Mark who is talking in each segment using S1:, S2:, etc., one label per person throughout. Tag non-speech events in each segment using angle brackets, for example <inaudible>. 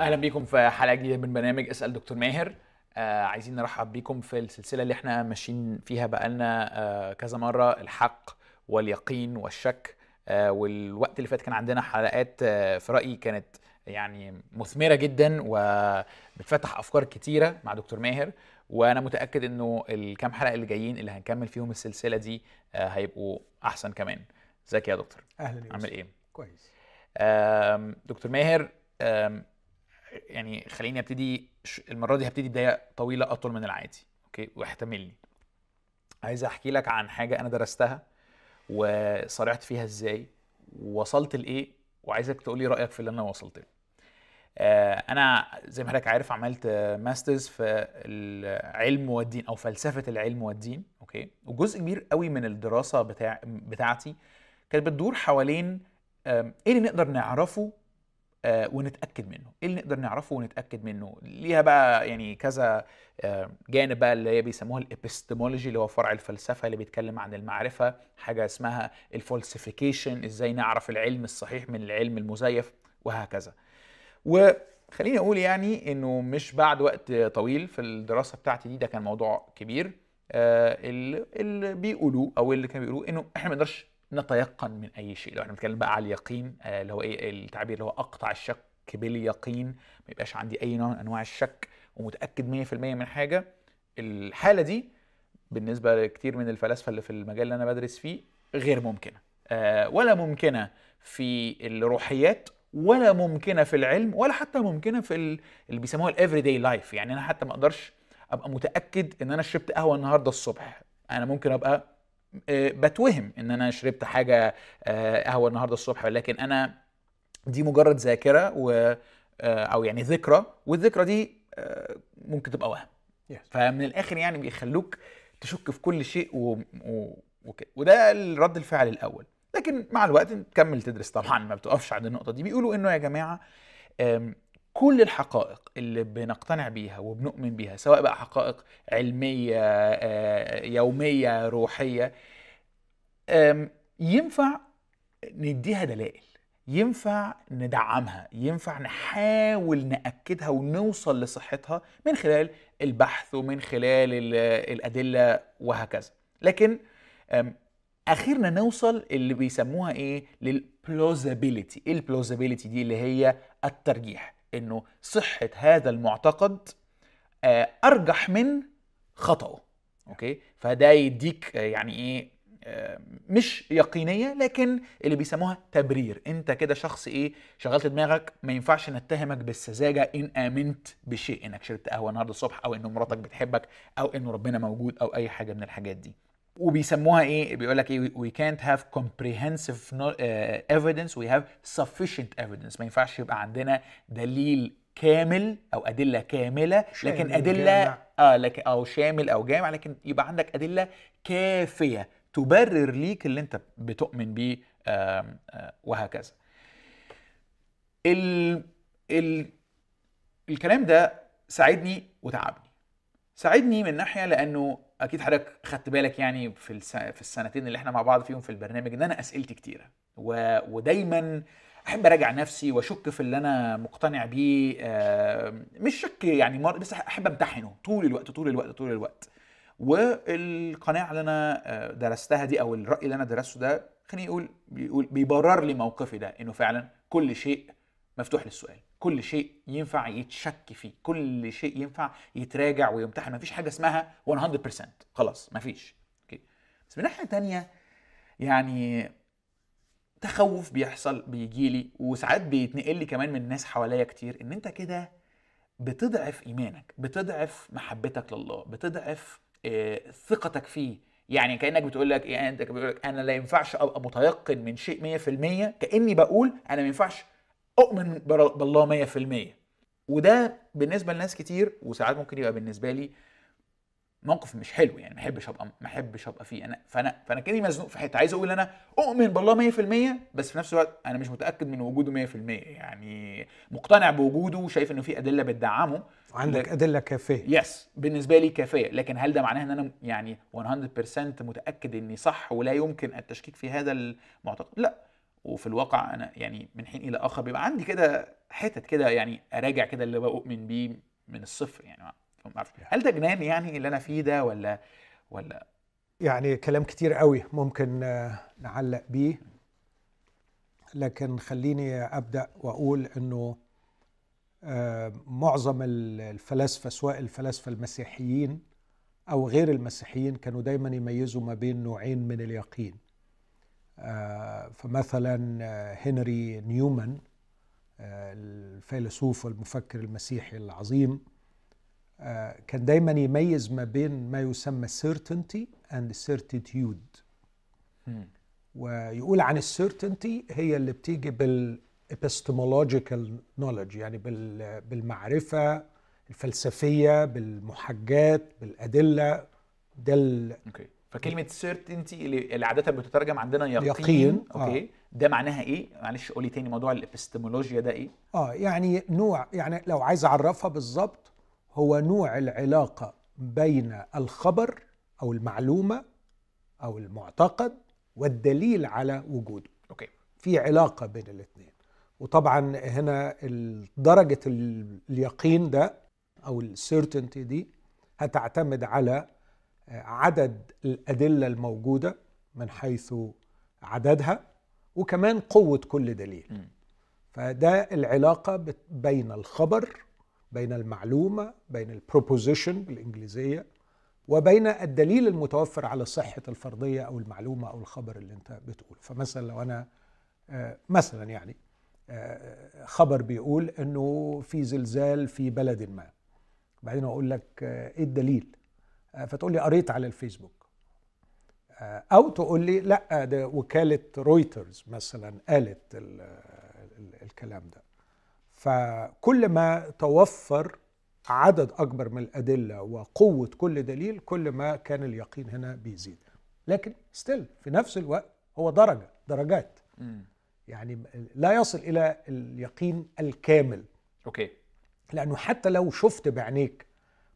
S1: أهلا بيكم في حلقة جديدة من برنامج أسأل دكتور ماهر. آه عايزين نرحب بيكم في السلسلة اللي إحنا ماشيين فيها بقالنا آه كذا مرة الحق واليقين والشك. آه والوقت اللي فات كان عندنا حلقات آه في رأيي كانت يعني مثمرة جدا وبتفتح أفكار كتيرة مع دكتور ماهر. وأنا متأكد إنه الكام حلقة اللي جايين اللي هنكمل فيهم السلسلة دي آه هيبقوا أحسن كمان. ازيك يا دكتور؟
S2: أهلا
S1: عامل. إيه؟
S2: كويس.
S1: آم، دكتور ماهر آم، يعني خليني أبتدي المرة دي هبتدي بداية طويلة أطول من العادي okay؟ واحتملني. عايز أحكي لك عن حاجة أنا درستها وصارعت فيها إزاي ووصلت لإيه وعايزك تقولي رأيك في اللي أنا وصلت له. آه، أنا زي ما حضرتك عارف عملت masters في العلم والدين أو فلسفة العلم والدين okay؟ وجزء كبير قوي من الدراسة بتاع بتاعتي كانت بتدور حوالين إيه اللي نقدر نعرفه ونتأكد منه. إيه اللي نقدر نعرفه ونتأكد منه؟ ليها بقى يعني كذا آه، جانب بقى اللي هي بيسموها الابستمولوجي اللي هو فرع الفلسفة اللي بيتكلم عن المعرفة حاجة اسمها ال falsification إزاي نعرف العلم الصحيح من العلم المزيف وهكذا. وخليني أقول يعني إنه مش بعد وقت طويل في الدراسة بتاعتي دي ده كان موضوع كبير آه، اللي بيقولوه أو اللي كانوا بيقولوه إنه إحنا ما نقدرش نتيقن من أي شيء. لو إحنا بنتكلم بقى على اليقين آه، اللي هو إيه التعبير اللي هو أقطع الشك باليقين. ما يبقاش عندي أي نوع من أنواع الشك ومتأكد 100% من حاجة. الحالة دي بالنسبة لكتير من الفلاسفة اللي في المجال اللي أنا بدرس فيه غير ممكنة. آه، ولا ممكنة في الروحيات ولا ممكنة في العلم ولا حتى ممكنة في ال- اللي بيسموها ال everyday life يعني أنا حتى ما أقدرش أبقى متأكد إن أنا شربت قهوة النهارده الصبح. أنا ممكن أبقى بتوهم إن أنا شربت حاجة آه، قهوة النهارده الصبح لكن أنا دي مجرد ذاكرة و آه، أو يعني ذكرى والذكرى دي آه، ممكن تبقى وهم.
S2: Yes.
S1: فمن الآخر يعني بيخلوك تشك في كل شيء و... و... وكده وده الرد الفعل الأول. لكن مع الوقت تكمل تدرس طبعا ما بتقفش عند النقطة دي. بيقولوا إنه يا جماعة كل الحقائق اللي بنقتنع بيها وبنؤمن بيها سواء بقى حقائق علمية آه، يومية روحية ينفع نديها دلائل ينفع ندعمها ينفع نحاول نأكدها ونوصل لصحتها من خلال البحث ومن خلال ال- الأدلة وهكذا. لكن أخيرنا نوصل اللي بيسموها إيه؟ لل plausibility إيه ال plausibility دي اللي هي الترجيح. إنه صحة هذا المعتقد آه، أرجح من خطأه. أوكي؟ فده يديك آه، يعني إيه آه، مش يقينية لكن اللي بيسموها تبرير. أنت كده شخص إيه شغلت دماغك ما ينفعش نتهمك بالسذاجة إن آمنت بشيء إنك شربت قهوة النهارده الصبح أو ان مراتك بتحبك أو إنه ربنا موجود أو أي حاجة من الحاجات دي. وبيسموها إيه؟ بيقول لك إيه؟ We can't have comprehensive no- uh, evidence. We have sufficient evidence. ما ينفعش يبقى عندنا دليل كامل أو أدلة كاملة لكن أدلة
S2: جامع.
S1: آه لكن أو شامل أو جامع لكن يبقى عندك أدلة كافية تبرر ليك اللي أنت بتؤمن بيه آم، آه، وهكذا. ال ال الكلام ده ساعدني وتعبني. ساعدني من ناحية لأنه أكيد حضرتك خدت بالك يعني في. في السنتين اللي إحنا مع بعض فيهم في البرنامج إن أنا أسئلتي كتيرة و... ودايما أحب أراجع نفسي وأشك في اللي أنا مقتنع بيه آه، مش شك يعني مر... بس أحب أمتحنه طول الوقت طول الوقت طول الوقت والقناعة اللي أنا آه، درستها دي أو الرأي اللي أنا درسته ده خليني يقول بيقول بيبرر لي موقفي ده إنه فعلا كل شيء مفتوح للسؤال كل شيء ينفع يتشك فيه كل شيء ينفع يتراجع ويمتحن. مفيش حاجة اسمها 100% خلاص مفيش. أوكي؟ بس من ناحية تانية يعني تخوف بيحصل بيجي لي وساعات بيتنقل لي كمان من ناس حواليا كتير إن أنت كده بتضعف إيمانك بتضعف محبتك لله بتضعف آه، ثقتك فيه. يعني كأنك بتقول لك يعني أنت بتقول لك أنا لا ينفعش أبقى متيقن من شيء 100% كأني بقول أنا ما ينفعش أؤمن بالله 100% وده بالنسبة لناس كتير وساعات ممكن يبقى بالنسبة لي موقف مش حلو يعني ما أحبش أبقى ما أحبش أبقى فيه. أنا فأنا فأنا كأني مزنوق في حتة. عايز أقول أنا أؤمن بالله 100% بس في نفس الوقت أنا مش متأكد من وجوده 100% يعني مقتنع بوجوده وشايف إنه في أدلة بتدعمه.
S2: عندك أدلة كافية.
S1: يس بالنسبة لي كافية. لكن هل ده معناه إن أنا يعني 100% متأكد إني صح ولا يمكن التشكيك في هذا المعتقد؟ لا. وفي الواقع أنا يعني من حين إلى آخر بيبقى عندي كده حتت كده يعني أراجع كده اللي بؤمن بيه من الصفر يعني. ما اعرف هل ده جنان يعني اللي أنا فيه ده ولا ولا؟
S2: يعني كلام كتير قوي ممكن آه، نعلق بيه. لكن خليني أبدأ وأقول إنه آه، معظم الفلاسفة سواء الفلاسفة المسيحيين أو غير المسيحيين كانوا دايما يميزوا ما بين نوعين من اليقين. فمثلا هنري نيومان الفيلسوف والمفكر المسيحي العظيم كان دايما يميز ما بين ما يسمى certainty and certitude. ويقول عن ال certainty هي اللي بتيجي بال epistemological knowledge يعني بالمعرفة الفلسفية بالمحجات بالأدلة.
S1: ده فكلمة certainty اللي عادة بتترجم عندنا يقين,
S2: يقين.
S1: أوكي؟ آه. ده معناها إيه؟ معلش قولي تاني موضوع الابستمولوجيا ده إيه؟
S2: آه يعني نوع يعني لو عايز أعرفها بالظبط هو نوع العلاقة بين الخبر أو المعلومة أو المعتقد والدليل على وجوده.
S1: أوكي.
S2: في علاقة بين الاثنين. وطبعا هنا درجة اليقين ده أو السيرتينتي دي هتعتمد على عدد الأدلة الموجودة من حيث عددها وكمان قوة كل دليل. فده العلاقة بين الخبر بين المعلومة بين البروبوزيشن بالإنجليزية وبين الدليل المتوفر على صحة الفرضية أو المعلومة أو الخبر اللي أنت بتقوله فمثلا لو أنا آه، مثلا يعني آه، خبر بيقول أنه في زلزال في بلد ما. بعدين أقول لك آه، إيه الدليل؟ فتقول لي قريت على الفيسبوك. أو تقول لي لا ده وكالة رويترز مثلا قالت الكلام ده. فكل ما توفر عدد أكبر من الأدلة وقوة كل دليل كل ما كان اليقين هنا بيزيد. لكن still في نفس الوقت هو درجة درجات. يعني لا يصل إلى اليقين الكامل.
S1: أوكي.
S2: لأنه حتى لو شفت بعينيك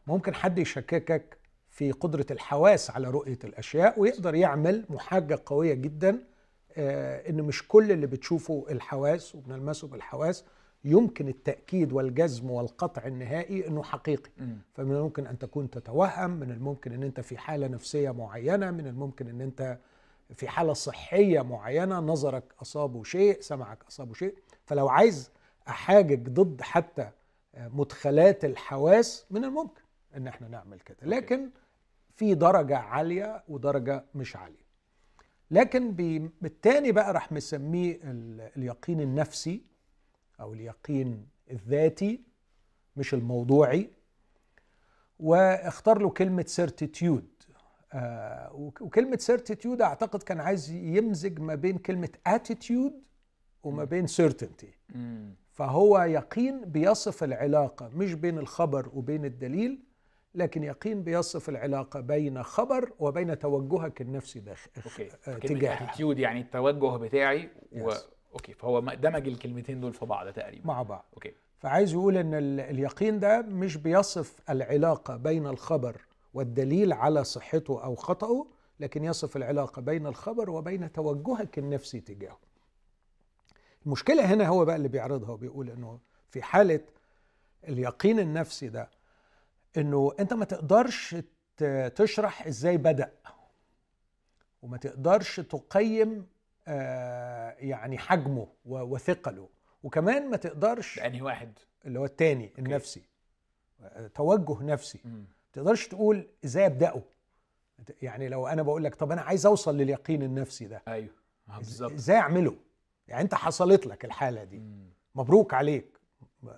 S2: ممكن حد يشككك في قدرة الحواس على رؤية الأشياء ويقدر يعمل محاجة قوية جدا آه إن مش كل اللي بتشوفه الحواس وبنلمسه بالحواس يمكن التأكيد والجزم والقطع النهائي أنه حقيقي. فمن الممكن أن تكون تتوهم من الممكن أن أنت في حالة نفسية معينة من الممكن أن أنت في حالة صحية معينة نظرك أصابه شيء سمعك أصابه شيء. فلو عايز أحاجج ضد حتى مدخلات الحواس من الممكن أن إحنا نعمل كده. لكن في درجة عالية ودرجة مش عالية. لكن بالتاني بقى راح مسميه اليقين النفسي أو اليقين الذاتي مش الموضوعي واختار له كلمة certitude آه وكلمة certitude أعتقد كان عايز يمزج ما بين كلمة attitude وما بين certainty فهو يقين بيصف العلاقة مش بين الخبر وبين الدليل لكن يقين بيصف العلاقة بين خبر وبين توجهك النفسي داخل
S1: أوكي. آه تجاه يعني التوجه بتاعي و... أوكي. فهو دمج الكلمتين دول في بعض تقريبا.
S2: مع بعض.
S1: أوكي.
S2: فعايز يقول إن اليقين ده مش بيصف العلاقة بين الخبر والدليل على صحته أو خطأه لكن يصف العلاقة بين الخبر وبين توجهك النفسي تجاهه. المشكلة هنا هو بقى اللي بيعرضها وبيقول إنه في حالة اليقين النفسي ده إنه أنت ما تقدرش تشرح إزاي بدأ وما تقدرش تقيم آه، يعني حجمه وثقله وكمان ما تقدرش
S1: انهي واحد؟
S2: اللي هو الثاني النفسي توجه نفسي. ما تقدرش تقول إزاي أبدأه. يعني لو أنا بقول لك طب أنا عايز أوصل لليقين النفسي ده.
S1: أيوه آه، بالظبط.
S2: إزاي أعمله؟ يعني أنت حصلت لك الحالة دي. مم. مبروك عليك.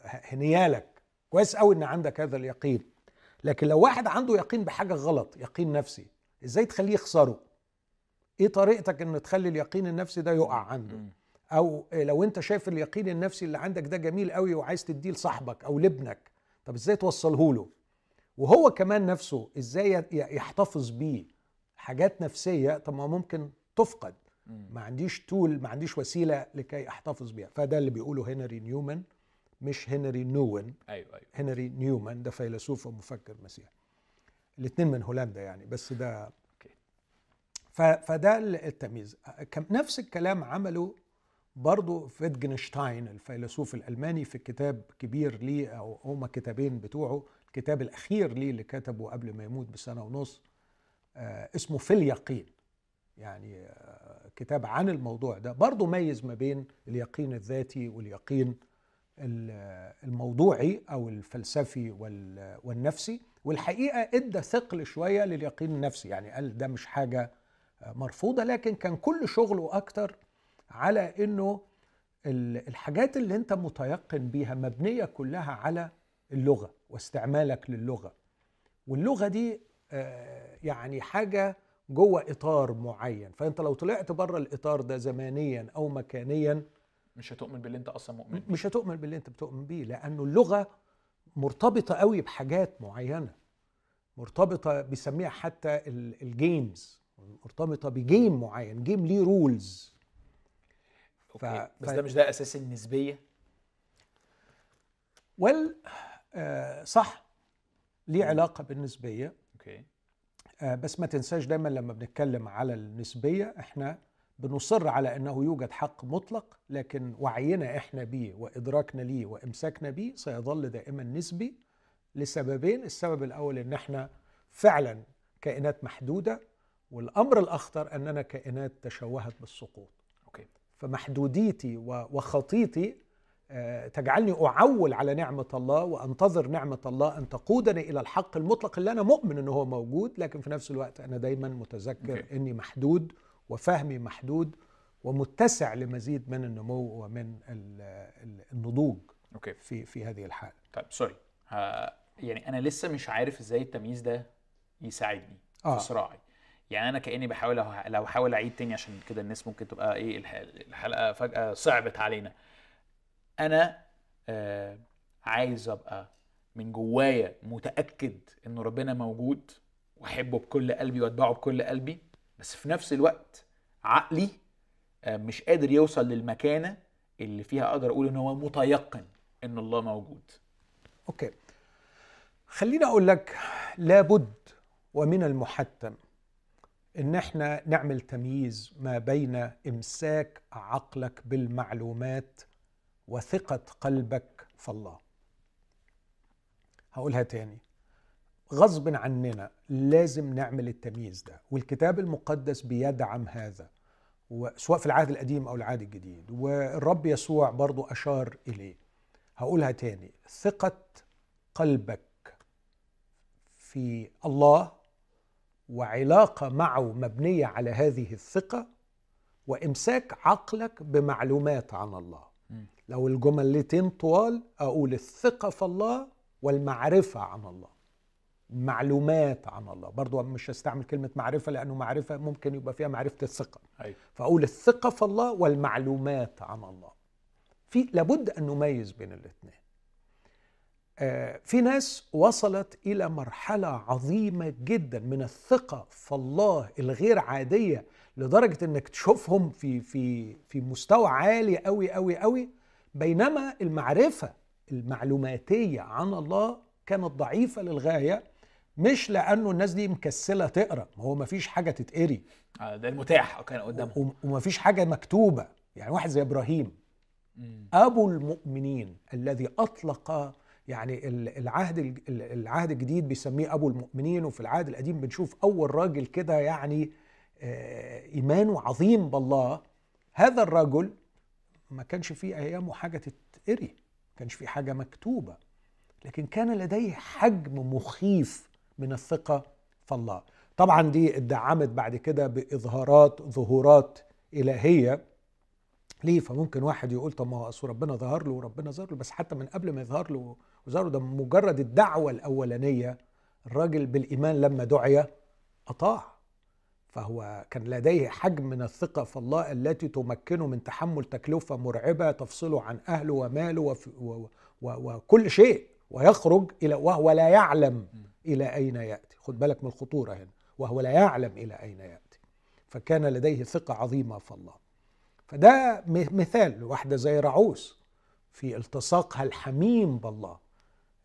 S2: هنيالك. كويس قوي إن عندك هذا اليقين. لكن لو واحد عنده يقين بحاجة غلط يقين نفسي إزاي تخليه يخسره؟ إيه طريقتك إن تخلي اليقين النفسي ده يقع عنده؟ أو لو أنت شايف اليقين النفسي اللي عندك ده جميل قوي وعايز تديه لصاحبك أو لابنك طب إزاي توصله له؟ وهو كمان نفسه إزاي يحتفظ بيه؟ حاجات نفسية طب ما ممكن تفقد. ما عنديش tool ما عنديش وسيلة لكي أحتفظ بيها. فده اللي بيقوله هنري نيومان مش هنري نوين.
S1: أيوه أيوه.
S2: هنري نيومان ده فيلسوف ومفكر مسيحي. الاثنين من هولندا يعني بس ده فده التمييز. نفس الكلام عمله برضو فيتجنشتاين الفيلسوف الألماني في كتاب كبير ليه أو هما كتابين بتوعه. الكتاب الأخير ليه اللي كتبه قبل ما يموت بسنة ونص آه اسمه في اليقين. يعني آه كتاب عن الموضوع ده. برضو ميز ما بين اليقين الذاتي واليقين الموضوعي أو الفلسفي والنفسي. والحقيقة إدى ثقل شوية لليقين النفسي. يعني قال ده مش حاجة مرفوضة لكن كان كل شغله أكتر على إنه الحاجات اللي أنت متيقن بيها مبنية كلها على اللغة واستعمالك للغة. واللغة دي آه، يعني حاجة جوه إطار معين. فأنت لو طلعت بره الإطار ده زمانيا أو مكانيا
S1: مش هتؤمن باللي انت أصلا مؤمن
S2: مش هتؤمن باللي انت بتؤمن بيه لأنه اللغة مرتبطة قوي بحاجات معينة. مرتبطة بيسميها حتى ال games مرتبطة ب game معين. game ليه rules
S1: ف... بس ده مش ده أساس النسبية؟
S2: وال آه صح. ليه علاقة بالنسبية.
S1: أوكي.
S2: آه بس ما تنساش دايما لما بنتكلم على النسبية إحنا بنصر على أنه يوجد حق مطلق لكن وعينا إحنا بيه وإدراكنا ليه وإمساكنا بيه سيظل دائما نسبي لسببين. السبب الأول إن إحنا فعلا كائنات محدودة والأمر الأخطر أننا كائنات تشوهت بالسقوط. فمحدوديتي وخطيتي آه، تجعلني أعول على نعمة الله وأنتظر نعمة الله أن تقودني إلى الحق المطلق اللي أنا مؤمن إنه هو موجود لكن في نفس الوقت أنا دايما متذكر okay. إني محدود وفهمي محدود ومتسع لمزيد من النمو ومن النضوج
S1: okay.
S2: في في هذه الحالة.
S1: طيب سوري يعني أنا لسه مش عارف إزاي التمييز ده يساعدني آه. في صراعي. يعني أنا كأني بحاول لو احاول أعيد تاني عشان كده الناس ممكن تبقى إيه الحلقة فجأة صعبت علينا أنا آه عايز أبقى من جوايا متأكد انه ربنا موجود وأحبه بكل قلبي وأتبعه بكل قلبي بس في نفس الوقت عقلي آه مش قادر يوصل للمكانة اللي فيها أقدر أقول إن هو متيقن إن الله موجود.
S2: أوكي. خليني أقول لك لابد ومن المحتم إن إحنا نعمل تمييز ما بين إمساك عقلك بالمعلومات وثقة قلبك في الله. هقولها تاني. غصب عننا لازم نعمل التمييز ده والكتاب المقدس بيدعم هذا سواء في العهد القديم أو العهد الجديد. والرب يسوع برضو أشار إليه. هقولها تاني ثقة قلبك في الله وعلاقة معه مبنية على هذه الثقة وإمساك عقلك بمعلومات عن الله. لو الجملتين طوال أقول الثقة في الله والمعرفة عن الله. معلومات عن الله. برضو مش هستعمل كلمة معرفة لأنه معرفة ممكن يبقى فيها معرفة الثقة.
S1: أيوة.
S2: فأقول الثقة في الله والمعلومات عن الله. في لابد أن نميز بين الاثنين. آه، في ناس وصلت إلى مرحلة عظيمة جدا من الثقة في الله الغير عادية لدرجة إنك تشوفهم في في في مستوى عالي قوي قوي قوي بينما المعرفة المعلوماتية عن الله كانت ضعيفة للغاية مش لأنه الناس دي مكسلة تقرأ ما هو ما فيش حاجة تتقري.
S1: آه، ده المتاح. كان قدامهم
S2: وما فيش حاجة مكتوبة. يعني واحد زي إبراهيم أبو المؤمنين الذي أطلق يعني العهد العهد الجديد بيسميه أبو المؤمنين وفي العهد القديم بنشوف أول راجل كده يعني آه، إيمانه عظيم بالله. هذا الرجل ما كانش فيه أيامه حاجة تتقري ما كانش فيه حاجة مكتوبة لكن كان لديه حجم مخيف. من الثقة في الله. طبعا دي ادعمت بعد كده بإظهارات ظهورات إلهية. ليه؟ فممكن واحد يقول طب ما هو أصل ربنا ظهر له وربنا ظهر له بس حتى من قبل ما يظهر له وظهر ده مجرد الدعوة الأولانية. الراجل بالإيمان لما دعي أطاع. فهو كان لديه حجم من الثقة في الله التي تمكنه من تحمل تكلفة مرعبة تفصله عن أهله وماله وكل شيء ويخرج إلى وهو لا يعلم. إلى أين يأتي؟ خد بالك من الخطورة هنا وهو لا يعلم إلى أين يأتي. فكان لديه ثقة عظيمة في الله. فده مثال واحدة زي رعوس في التصاقها الحميم بالله.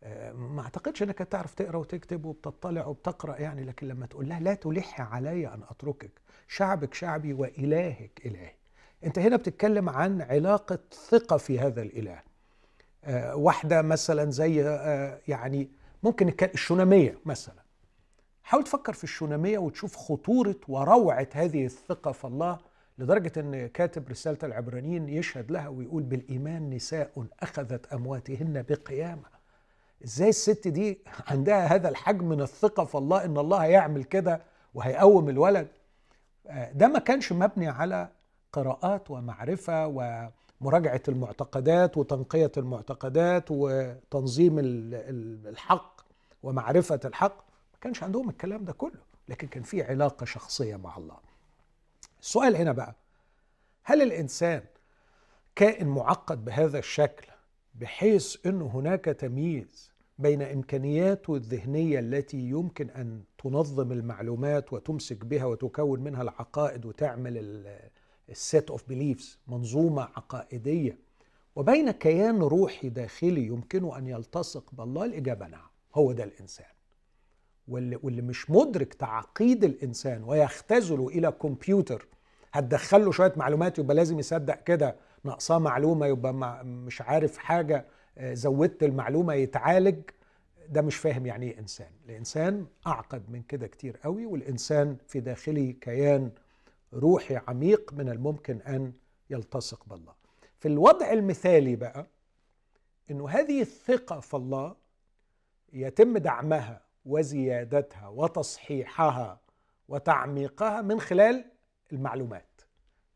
S2: آه، ما أعتقدش إنك تعرف تقرأ وتكتب وبتطلع وبتقرأ يعني لكن لما تقول لها لا تلح علي أن أتركك شعبك شعبي وإلهك إلهي. أنت هنا بتتكلم عن علاقة ثقة في هذا الإله. آه، واحدة مثلا زي آه، يعني ممكن الشونامية مثلا. حاول تفكر في الشونامية وتشوف خطورة وروعة هذه الثقة في الله لدرجة إن كاتب رسالة العبرانيين يشهد لها ويقول بالإيمان نساء أخذت أمواتهن بقيامة. إزاي الست دي عندها هذا الحجم من الثقة في الله إن الله هيعمل كده وهيقوم الولد؟ آه، ده ما كانش مبني على قراءات ومعرفة ومراجعه المعتقدات وتنقية المعتقدات وتنظيم الحق ومعرفة الحق. ما كانش عندهم الكلام ده كله لكن كان في علاقة شخصية مع الله. السؤال هنا بقى هل الإنسان كائن معقد بهذا الشكل بحيث انه هناك تمييز بين إمكانياته الذهنية التي يمكن أن تنظم المعلومات وتمسك بها وتكون منها العقائد وتعمل ال set of beliefs منظومة عقائدية. وبين كيان روحي داخلي يمكنه أن يلتصق بالله الإجابة نعم هو ده الإنسان. واللي, واللي مش مدرك تعقيد الإنسان ويختزله إلى كمبيوتر هتدخل له شوية معلومات يبقى لازم يصدق كده ناقصاه معلومة يبقى مش عارف حاجة زودت المعلومة يتعالج. ده مش فاهم يعني إيه إنسان. الإنسان أعقد من كده كتير قوي والإنسان في داخله كيان روحي عميق من الممكن أن يلتصق بالله. في الوضع المثالي بقى إنه هذه الثقة في الله يتم دعمها وزيادتها وتصحيحها وتعميقها من خلال المعلومات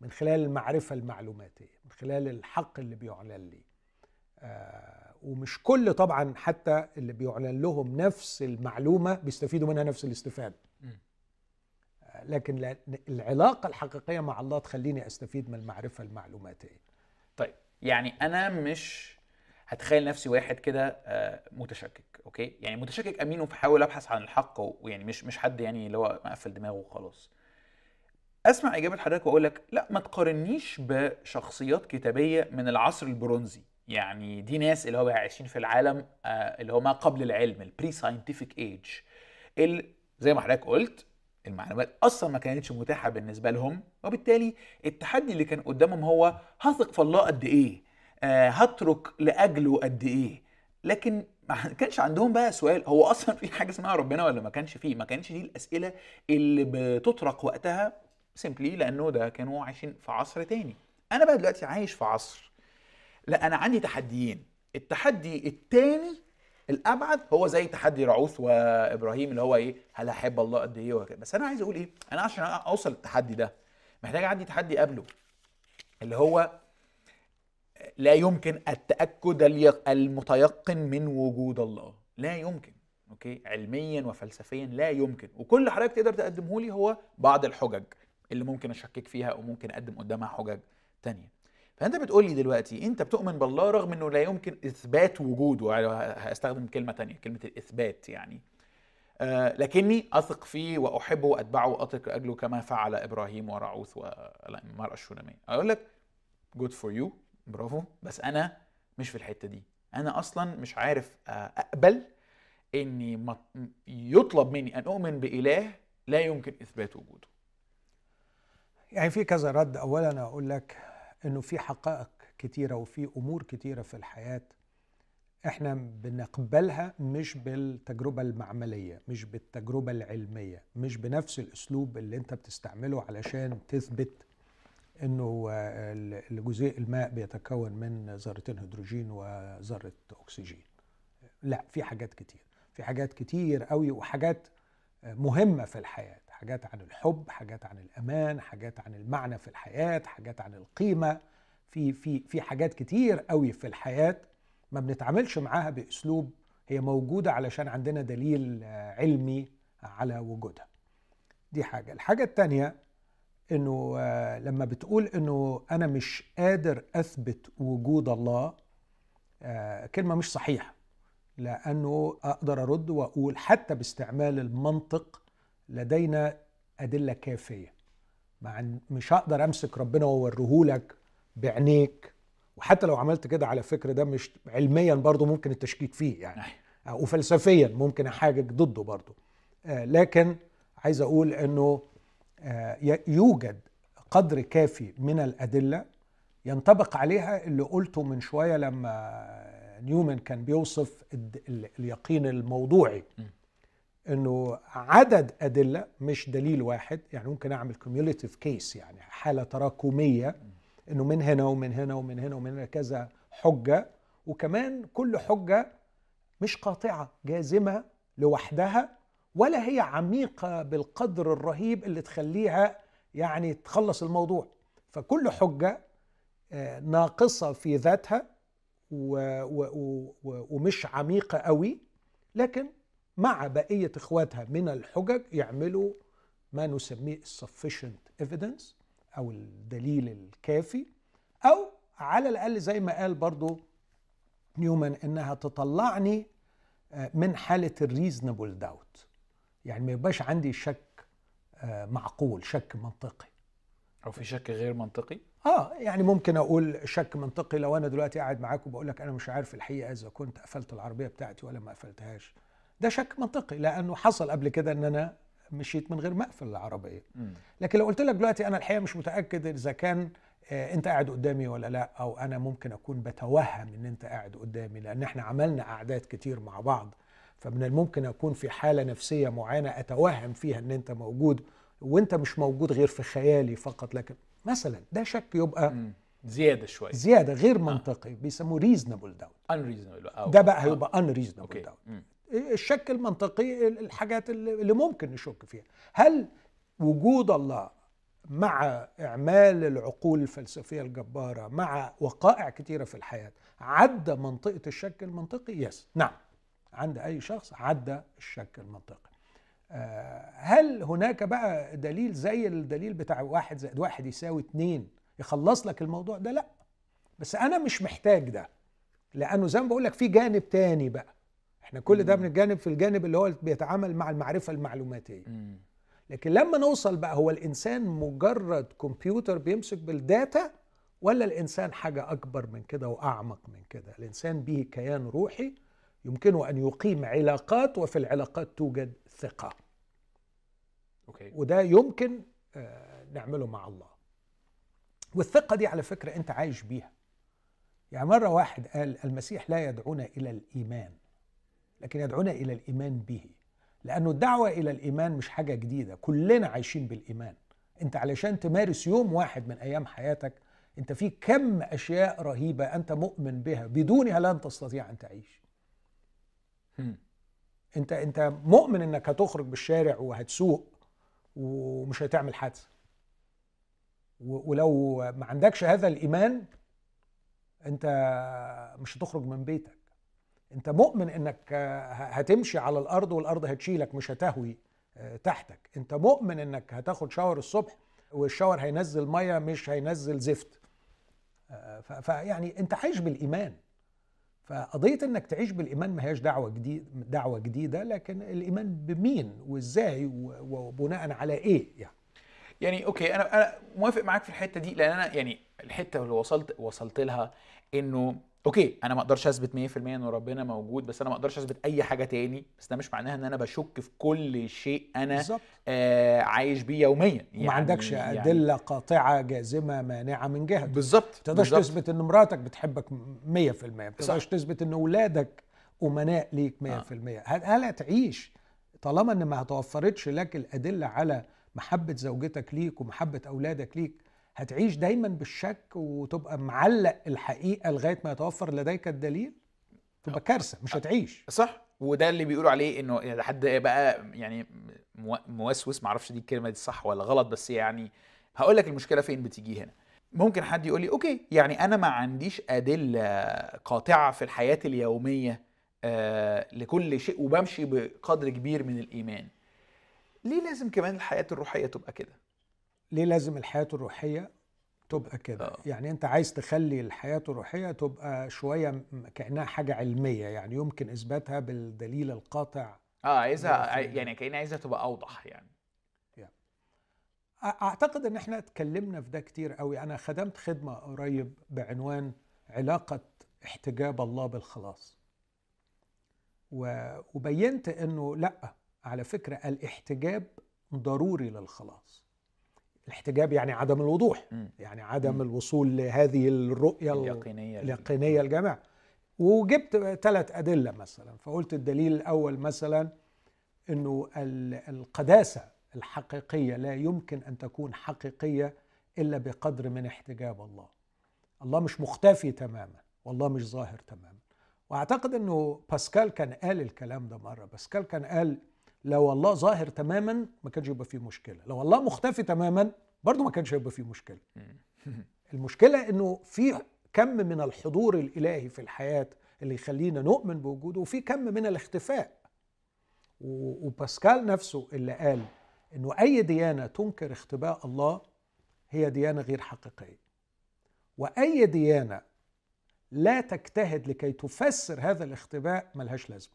S2: من خلال المعرفة المعلوماتية من خلال الحق اللي بيعلن لي. آه، ومش كل طبعا حتى اللي بيعلن لهم نفس المعلومة بيستفيدوا منها نفس الاستفادة. لكن العلاقة الحقيقية مع الله تخليني أستفيد من المعرفة المعلوماتية.
S1: طيب يعني أنا مش هتخيل نفسي واحد كده آه، متشكك أوكي؟ يعني متشكك أمين وبحاول أبحث عن الحق ويعني مش مش حد يعني اللي هو مقفل دماغه وخلاص. أسمع إجابة حضرتك وأقول لك لأ ما تقارنيش بشخصيات كتابية من العصر البرونزي. يعني دي ناس اللي هو عايشين في العالم آه، اللي هو ما قبل العلم ال pre-scientific age زي ما حضرتك قلت المعلومات أصلا ما كانتش متاحة بالنسبة لهم وبالتالي التحدي اللي كان قدامهم هو هثق في الله قد إيه؟ آه هترك لأجله قد إيه؟ لكن ما كانش عندهم بقى سؤال هو أصلا في حاجة اسمها ربنا ولا ما كانش فيه؟ ما كانش دي الأسئلة اللي بتطرق وقتها سيمبلي لأنه ده كانوا عايشين في عصر تاني. أنا بقى دلوقتي عايش في عصر لا أنا عندي تحديين. التحدي الثاني الأبعد هو زي تحدي رعوث وإبراهيم اللي هو إيه هل أحب الله قد إيه وكده. بس أنا عايز أقول إيه أنا عشان أوصل للتحدي ده محتاج عندي تحدي قبله اللي هو لا يمكن التأكد المتيقن من وجود الله. لا يمكن أوكي؟ علميا وفلسفيا لا يمكن. وكل حضرتك تقدر تقدمه لي هو بعض الحجج اللي ممكن أشكك فيها وممكن أقدم قدامها حجج تانية. فأنت بتقول لي دلوقتي أنت بتؤمن بالله رغم إنه لا يمكن إثبات وجوده. هستخدم كلمة تانية كلمة الإثبات يعني. آه لكني أثق فيه وأحبه وأتبعه وانطلق لأجله كما فعل إبراهيم وراعوث والمراه الشوناميه أقول لك good for you برافو. بس أنا مش في الحتة دي. أنا أصلا مش عارف آه، أقبل إني يطلب مني أن أؤمن بإله لا يمكن إثبات وجوده.
S2: يعني في كذا رد. اولا أقول لك إنه في حقائق كتيرة وفي أمور كتيرة في الحياة إحنا بنقبلها مش بالتجربة المعملية مش بالتجربة العلمية مش بنفس الأسلوب اللي أنت بتستعمله علشان تثبت إنه الجزيء الماء بيتكون من ذرتين هيدروجين وذرة أكسجين. لا في حاجات كتير في حاجات كتير قوي وحاجات مهمة في الحياة. حاجات عن الحب حاجات عن الأمان حاجات عن المعنى في الحياة حاجات عن القيمة. في في في حاجات كتير قوي في الحياة ما بنتعاملش معاها بأسلوب هي موجودة علشان عندنا دليل علمي على وجودها. دي حاجة. الحاجة الثانية إنه لما بتقول إنه أنا مش قادر أثبت وجود الله كلمة مش صحيحة. لأنه أقدر أرد وأقول حتى باستعمال المنطق لدينا أدلة كافية. مش هقدر أمسك ربنا وأوريهولك بعينيك. وحتى لو عملت كده على فكرة ده مش علميا برضو ممكن التشكيك فيه يعني. وفلسفيا ممكن أحاجج ضده برضو. آه، لكن عايز أقول أنه آه، يوجد قدر كافي من الأدلة ينطبق عليها اللي قلته من شوية لما نيومان كان بيوصف اليقين الموضوعي.
S1: م.
S2: إنه عدد أدلة مش دليل واحد يعني ممكن أعمل cumulative case يعني حالة تراكمية إنه من هنا ومن هنا ومن هنا ومن هنا كذا حجة وكمان كل حجة مش قاطعة جازمة لوحدها ولا هي عميقة بالقدر الرهيب اللي تخليها يعني تخلص الموضوع. فكل حجة آه، ناقصة في ذاتها ومش عميقة قوي لكن مع بقية إخواتها من الحجج يعملوا ما نسميه sufficient evidence أو الدليل الكافي أو على الأقل زي ما قال برضو نيومان إنها تطلعني آه، من حالة الريزنبل داوت يعني ما يبقاش عندي شك آه، معقول شك منطقي.
S1: أو في شك غير منطقي؟
S2: آه يعني ممكن أقول شك منطقي لو أنا دلوقتي قاعد معاك وبقول لك أنا مش عارف الحقيقة إذا كنت قفلت العربية بتاعتي ولا ما قفلتهاش. ده شك منطقي لأنه حصل قبل كده إن أنا مشيت من غير ما اقفل العربيه. لكن لو قلت لك دلوقتي أنا الحقيقة مش متأكد إذا كان آه، أنت قاعد قدامي ولا لأ أو أنا ممكن أكون بتوهم إن أنت قاعد قدامي لأن إحنا عملنا قعدات كتير مع بعض فمن الممكن أكون في حالة نفسية معينة أتوهم فيها إن أنت موجود وأنت مش موجود غير في خيالي فقط لكن مثلا ده شك يبقى
S1: مم. زيادة شوية
S2: زيادة غير منطقي بيسموه reasonable
S1: doubt أو
S2: ده بقى
S1: آه.
S2: هيبقى unreasonable okay
S1: doubt.
S2: الشك المنطقي الحاجات اللي ممكن نشك فيها. هل وجود الله مع إعمال العقول الفلسفية الجبارة مع وقائع كتيرة في الحياة عدى منطقة الشك المنطقي؟ yes نعم. عند أي شخص عدى الشك المنطقي. آه، هل هناك بقى دليل زي الدليل بتاع واحد زائد واحد يساوي اتنين يخلص لك الموضوع ده؟ لا. بس أنا مش محتاج ده لأنه زي ما بقول لك في جانب تاني بقى. إحنا كل ده. بنتجانب في الجانب اللي هو بيتعامل مع المعرفة
S1: المعلوماتية.
S2: لكن لما نوصل بقى هو الإنسان مجرد كمبيوتر بيمسك بال data ولا الإنسان حاجة أكبر من كده وأعمق من كده؟ الإنسان به كيان روحي يمكنه أن يقيم علاقات وفي العلاقات توجد ثقة.
S1: أوكي.
S2: وده يمكن آه، نعمله مع الله. والثقة دي على فكرة أنت عايش بيها. يعني مرة واحد قال المسيح لا يدعونا إلى الإيمان. لكن يدعونا إلى الإيمان به. لأنه الدعوة إلى الإيمان مش حاجة جديدة. كلنا عايشين بالإيمان. أنت علشان تمارس يوم واحد من أيام حياتك أنت في كم أشياء رهيبة أنت مؤمن بها بدونها لن تستطيع أن تعيش. أنت أنت مؤمن إنك هتخرج بالشارع وهتسوق ومش هتعمل حادثة. ولو ما عندكش هذا الإيمان أنت مش هتخرج من بيتك. انت مؤمن انك آه، هتمشي على الأرض والأرض هتشيلك مش هتهوي آه، تحتك. انت مؤمن انك هتاخد shower الصبح وال shower هينزل مية مش هينزل زفت. آه، فيعني انت عايش بالإيمان. فقضية انك تعيش بالإيمان ما هياش دعوة جديد دعوة جديدة لكن الإيمان بمين وإزاي وبناء على إيه يعني؟
S1: يعني okay أنا أنا موافق معاك في الحتة دي لأن أنا يعني الحتة اللي وصلت وصلت لها إنه أوكي أنا ما أقدرش أثبت 100% إن ربنا موجود بس أنا ما أقدرش أثبت أي حاجة تاني بس ده مش معناها إن أنا بشك في كل شيء
S2: أنا
S1: آه عايش بيه يوميا.
S2: وما عندكش أدلة قاطعة جازمة مانعة من جهه
S1: بالظبط
S2: ما تقدرش. تثبت إن مراتك بتحبك 100% ما تقدرش. تثبت إن اولادك أمناء ليك 100% هل هل هتعيش طالما إن ما توفرتش لك الأدلة على محبة زوجتك ليك ومحبة أولادك ليك هتعيش دايما بالشك وتبقى معلق الحقيقة لغاية ما يتوفر لديك الدليل؟ تبقى كارثة مش هتعيش.
S1: صح. وده اللي بيقولوا عليه إنه حد بقى يعني مو- موسوس معرفش دي الكلمة دي صح ولا غلط بس يعني هقول لك المشكلة فين بتيجي هنا. ممكن حد يقول لي أوكي يعني أنا ما عنديش أدلة قاطعة في الحياة اليومية آه لكل شيء وبمشي بقدر كبير من الإيمان. ليه لازم كمان الحياة الروحية تبقى كده؟
S2: ليه لازم الحياة الروحية تبقى كده؟
S1: آه.
S2: يعني أنت عايز تخلي الحياة الروحية تبقى شوية كأنها حاجة علمية يعني يمكن إثباتها بالدليل القاطع.
S1: آه عايزها. يعني كاني عايزها تبقى أوضح يعني.
S2: أعتقد إن إحنا اتكلمنا في ده كتير قوي أنا خدمت خدمة قريب بعنوان علاقة احتجاب الله بالخلاص. وبينت إنه لأ على فكرة الاحتجاب ضروري للخلاص. الاحتجاب يعني عدم الوضوح
S1: مم.
S2: يعني عدم
S1: مم.
S2: الوصول لهذه الرؤية ال-
S1: اليقينية
S2: اليقينية الجامعة وجبت ثلاث أدلة مثلا فقلت الدليل الأول مثلا إنه ال- القداسة الحقيقية لا يمكن أن تكون حقيقية إلا بقدر من احتجاب الله الله مش مختفي تماما والله مش ظاهر تماما وأعتقد إنه باسكال كان قال الكلام ده مرة باسكال كان قال لو الله ظاهر تماما ما كانش يبقى فيه مشكلة. لو الله مختفي تماما برضه ما كانش هيبقى فيه
S1: مشكلة. <laughs>
S2: المشكلة إنه في كم من الحضور الإلهي في الحياة اللي يخلينا نؤمن بوجوده وفي كم من الاختفاء. وباسكال نفسه اللي قال إنه أي ديانة تنكر اختباء الله هي ديانة غير حقيقية. وأي ديانة لا تجتهد لكي تفسر هذا الاختباء ملهاش
S1: لازمة.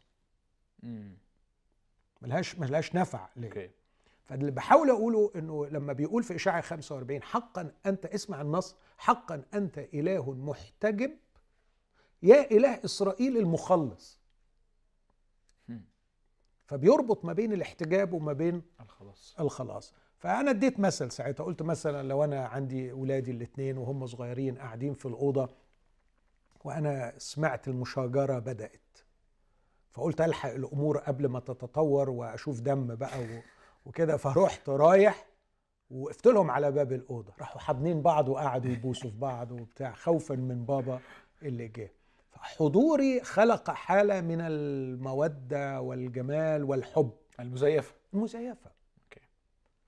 S2: ملهاش ملهاش نفع ليه
S1: أوكي.
S2: فاللي بحاول أقوله إنه لما بيقول في إشاعة 45 حقا انت اسمع النص حقا أنت إله محتجب يا إله إسرائيل المخلص. فبيربط ما بين الاحتجاب وما بين
S1: الخلاص.
S2: الخلاص. فأنا اديت مثل ساعتها قلت مثلا لو أنا عندي ولادي الاثنين وهم صغيرين قاعدين في الأوضة وأنا سمعت المشاجرة بدأت فقلت ألحق الأمور قبل ما تتطور وأشوف دم بقى و- وكده فرحت رايح وقفت لهم على باب الأوضة. راحوا حاضنين بعض وقعدوا يبوسوا في بعض وبتاع خوفا من بابا اللي جه. فحضوري خلق حالة من المودة والجمال والحب. المزيفة.
S1: المزيفة.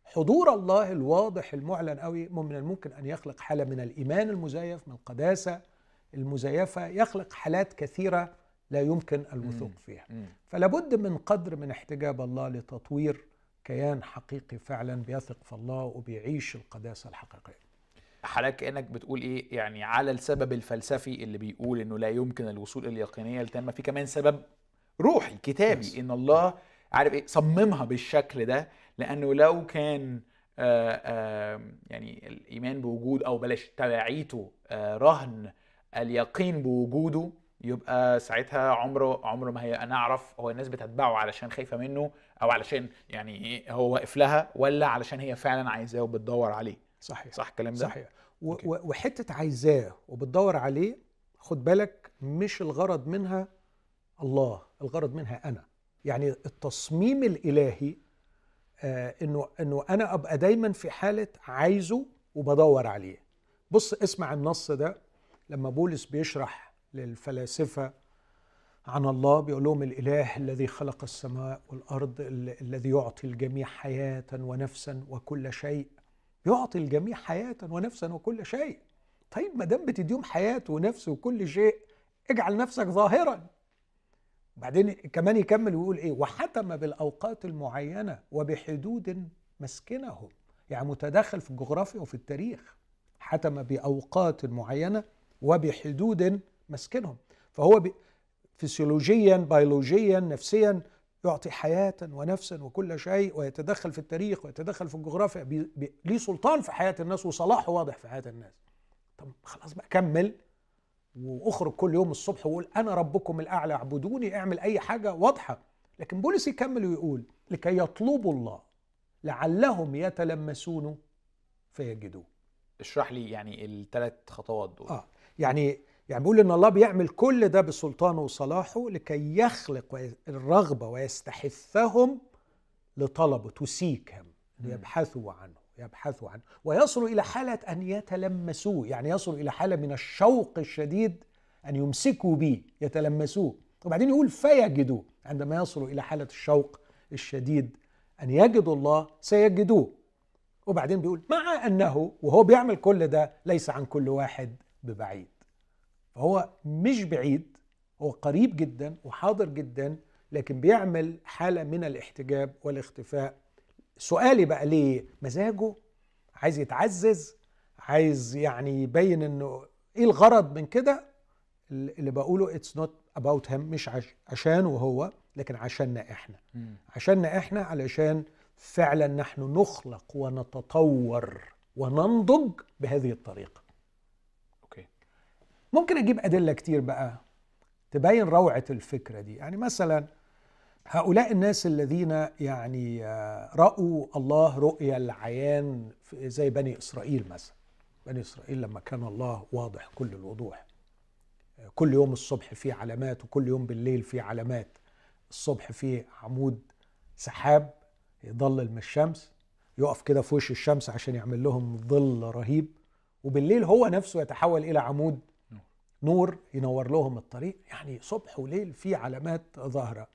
S2: حضور الله الواضح المعلن قوي من الممكن أن يخلق حالة من الإيمان المزيف من القداسة المزيفة يخلق حالات كثيرة لا يمكن الوثوق. فيها
S1: مم.
S2: فلا بد من قدر من احتجاب الله لتطوير كيان حقيقي فعلا بيثق في الله وبيعيش القداسة الحقيقية
S1: حضرتك كأنك بتقول إيه يعني على السبب الفلسفي اللي بيقول إنه لا يمكن الوصول إلى اليقينيه التامه في كمان سبب روحي كتابي. إن الله عارف إيه صممها بالشكل ده لأنه لو كان آه آه يعني الإيمان بوجود أو بلاش تبعيته آه رهن اليقين بوجوده يبقى ساعتها عمره عمره ما هي نعرف هو الناس بتتبعه علشان خايفة منه أو علشان يعني إيه هو واقف لها ولا علشان هي فعلا عايزاه وبتدور عليه.
S2: صحيح.
S1: صح الكلام ده؟
S2: صحيح. و- وحتة عايزاه وبتدور عليه خد بالك مش الغرض منها الله الغرض منها أنا. يعني التصميم الإلهي آه إنه إنه أنا أبقى دايما في حالة عايزه وبدور عليه. بص اسمع النص ده لما بولس بيشرح للفلاسفة عن الله بيقول لهم الإله الذي خلق السماء والأرض ال- الذي يعطي الجميع حياة ونفسا وكل شيء. يعطي الجميع حياة ونفسا وكل شيء. طيب ما دام بتديهم حياة ونفس وكل شيء اجعل نفسك ظاهرا. بعدين كمان يكمل ويقول إيه؟ وحتم بالأوقات المعينة وبحدود مسكنهم. يعني متدخل في الجغرافيا وفي التاريخ. حتم بأوقات معينة وبحدود مسكنهم فهو ب- فسيولوجيا بيولوجيا نفسيا يعطي حياة ونفسا وكل شيء ويتدخل في التاريخ ويتدخل في الجغرافيا بي بي ليه سلطان في حياة الناس وصلاحه واضح في حياة الناس. طب خلاص بقى كمل واخرج كل يوم الصبح وقول أنا ربكم الأعلى اعبدوني اعمل أي حاجة واضحة. لكن بولس يكمل ويقول لكي يطلبوا الله لعلهم يتلمسون فيجدوه.
S1: اشرح لي يعني الثلاث خطوات دول.
S2: آه يعني يعني بيقول إن الله بيعمل كل ده بسلطانه وصلاحه لكي يخلق الرغبة ويستحثهم لطلبه تسيكهم
S1: مم.
S2: يبحثوا عنه يبحثوا عنه. ويصلوا إلى حالة أن يتلمسوه يعني يصلوا إلى حالة من الشوق الشديد أن يمسكوا به يتلمسوه. وبعدين يقول فيجدوه. عندما يصلوا إلى حالة الشوق الشديد أن يجدوا الله سيجدوه. وبعدين بيقول مع أنه وهو بيعمل كل ده ليس عن كل واحد ببعيد. فهو مش بعيد هو قريب جدا وحاضر جدا لكن بيعمل حالة من الاحتجاب والاختفاء. سؤالي بقى ليه؟ مزاجه؟ عايز يتعزز؟ عايز يعني يبين إنه إيه الغرض من كده؟ اللي بقوله it's not about him مش عش عشانه هو لكن عشاننا
S1: إحنا.
S2: عشاننا إحنا علشان فعلا نحن نخلق ونتطور وننضج بهذه
S1: الطريقة.
S2: ممكن أجيب أدلة كتير بقى تبين روعة الفكرة دي. يعني مثلا هؤلاء الناس الذين يعني آه، رأوا الله رؤيا العيان زي بني إسرائيل مثلا. بني إسرائيل لما كان الله واضح كل الوضوح. كل يوم الصبح فيه علامات وكل يوم بالليل فيه علامات. الصبح فيه عمود سحاب يضلل من الشمس يقف كده في وش الشمس عشان يعمل لهم ظل رهيب. وبالليل هو نفسه يتحول إلى عمود نور ينور لهم الطريق. يعني صبح وليل في علامات ظاهرة.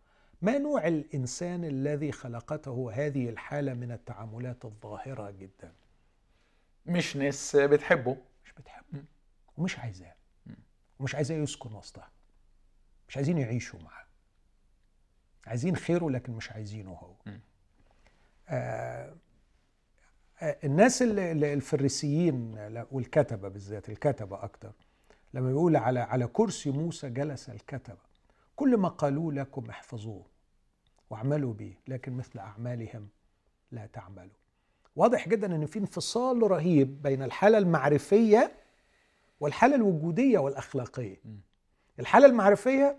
S2: ما نوع الإنسان الذي خلقته هذه الحالة من التعاملات الظاهرة جدا؟
S1: مش ناس بتحبه.
S2: مش بتحبه. ومش عايزاه. ومش عايزاه يسكن وسطها. مش عايزين يعيشوا معاه. عايزين خيره لكن مش عايزينه هو. آه آه، الناس ال- ال- الفريسيين والكتبة بالذات الكتبة أكتر. لما بيقول على على كرسي موسى جلس الكتبة كل ما قالوا لكم احفظوه واعملوا به لكن مثل أعمالهم لا تعملوا. واضح جدا إن في انفصال رهيب بين الحالة المعرفية والحالة الوجودية
S1: والأخلاقية.
S2: الحالة المعرفية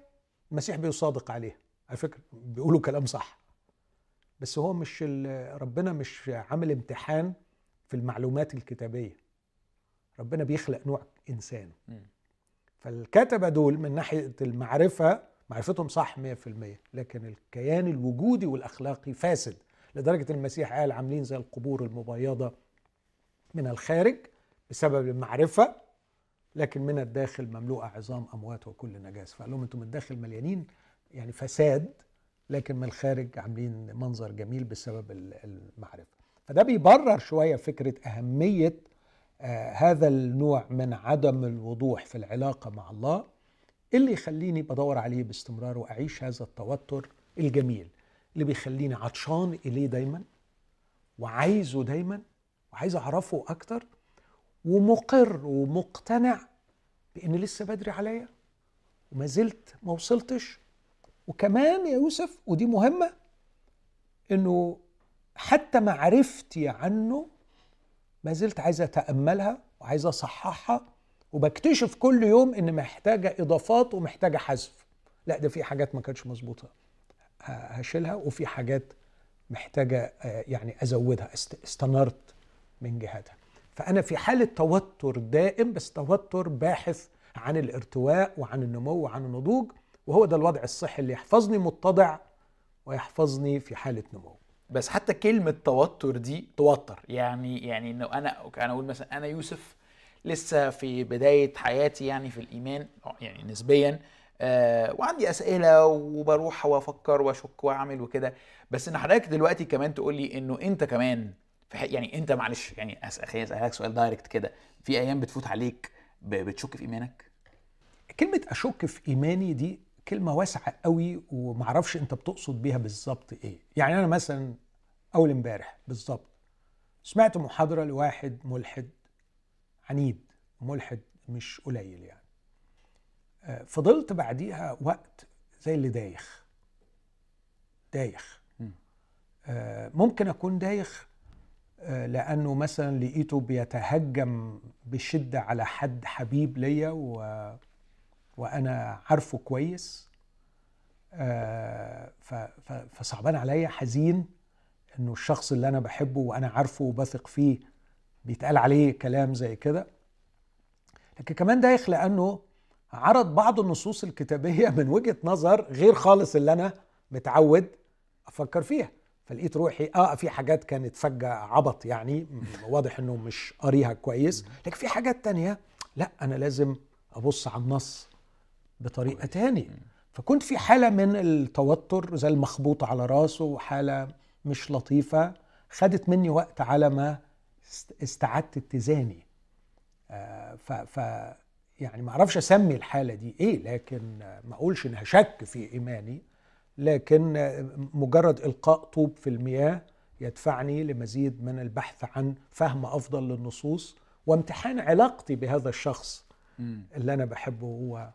S2: المسيح بيصادق عليها. على فكرة بيقولوا كلام صح. بس هو مش ربنا مش عامل امتحان في المعلومات الكتابية. ربنا بيخلق نوع إنسان.
S1: م.
S2: فالكتبة دول من ناحية المعرفة معرفتهم صح 100% لكن الكيان الوجودي والأخلاقي فاسد لدرجة المسيح قال عاملين زي القبور المبيضة من الخارج بسبب المعرفة لكن من الداخل مملوءة عظام أموات وكل نجاسه فقال لهم أنتم من الداخل مليانين يعني فساد لكن من الخارج عاملين منظر جميل بسبب ال- المعرفة فده بيبرر شوية فكرة أهمية آه هذا النوع من عدم الوضوح في العلاقة مع الله اللي يخليني بدور عليه باستمرار وأعيش هذا التوتر الجميل اللي بيخليني عطشان إليه دايما وعايزه دايما وعايز أعرفه أكتر ومقر ومقتنع بإن لسه بدري عليا وما زلت ما وصلتش. وكمان يا يوسف ودي مهمة إنه حتى معرفتي عنه ما زلت عايز أتأملها وعايز أصححها وبكتشف كل يوم إن محتاجة إضافات ومحتاجة حذف. لا ده في حاجات ما كانتش مظبوطة. هشيلها وفي حاجات محتاجة آه، يعني أزودها است- استنرت من جهتها فأنا في حالة توتر دائم بس توتر باحث عن الارتواء وعن النمو وعن النضوج وهو ده الوضع الصحي اللي يحفظني متضع ويحفظني في حالة نمو.
S1: بس حتى كلمة توتر دي توتر. يعني يعني إنه أنا أنا أقول مثلا أنا يوسف لسه في بداية حياتي يعني في الإيمان يعني نسبيا آه وعندي أسئلة وبروح وأفكر وأشك وأعمل وكده. بس إن حضرتك دلوقتي كمان تقول لي إنه أنت كمان في يعني أنت معلش يعني أسألك سؤال دايركت كده. في أيام بتفوت عليك بتشك في إيمانك؟
S2: كلمة أشك في إيماني دي كلمة واسعة قوي ومعرفش أنت بتقصد بيها بالظبط إيه. يعني أنا مثلا أول امبارح بالظبط سمعت محاضرة لواحد ملحد عنيد ملحد مش قليل يعني. آه، فضلت بعديها وقت زي اللي دايخ. دايخ. آه، ممكن أكون دايخ آه، لأنه مثلا لقيته بيتهجم بشدة على حد حبيب ليا و... وأنا عارفه كويس. آه، فصعبان عليا حزين إنه الشخص اللي أنا بحبه وأنا عارفه وبثق فيه بيتقال عليه كلام زي كده. لكن كمان دايخ لأنه عرض بعض النصوص الكتابية <laughs> من وجهة نظر غير خالص اللي أنا متعود أفكر فيها. فلقيت روحي آه في حاجات كانت فجأة عبط يعني واضح إنه مش قاريها كويس. لكن في حاجات تانية لأ أنا لازم أبص على النص. بطريقة تاني فكنت في حالة من التوتر زي المخبوط على راسه وحالة مش لطيفة خدت مني وقت على ما است- استعدت اتزاني. آه، ف ف يعني ما أعرفش اسمي الحالة دي إيه لكن ما اقولش انها شك في ايماني لكن مجرد إلقاء طوب في المياه يدفعني لمزيد من البحث عن فهم أفضل للنصوص وامتحان علاقتي بهذا الشخص اللي أنا بحبه هو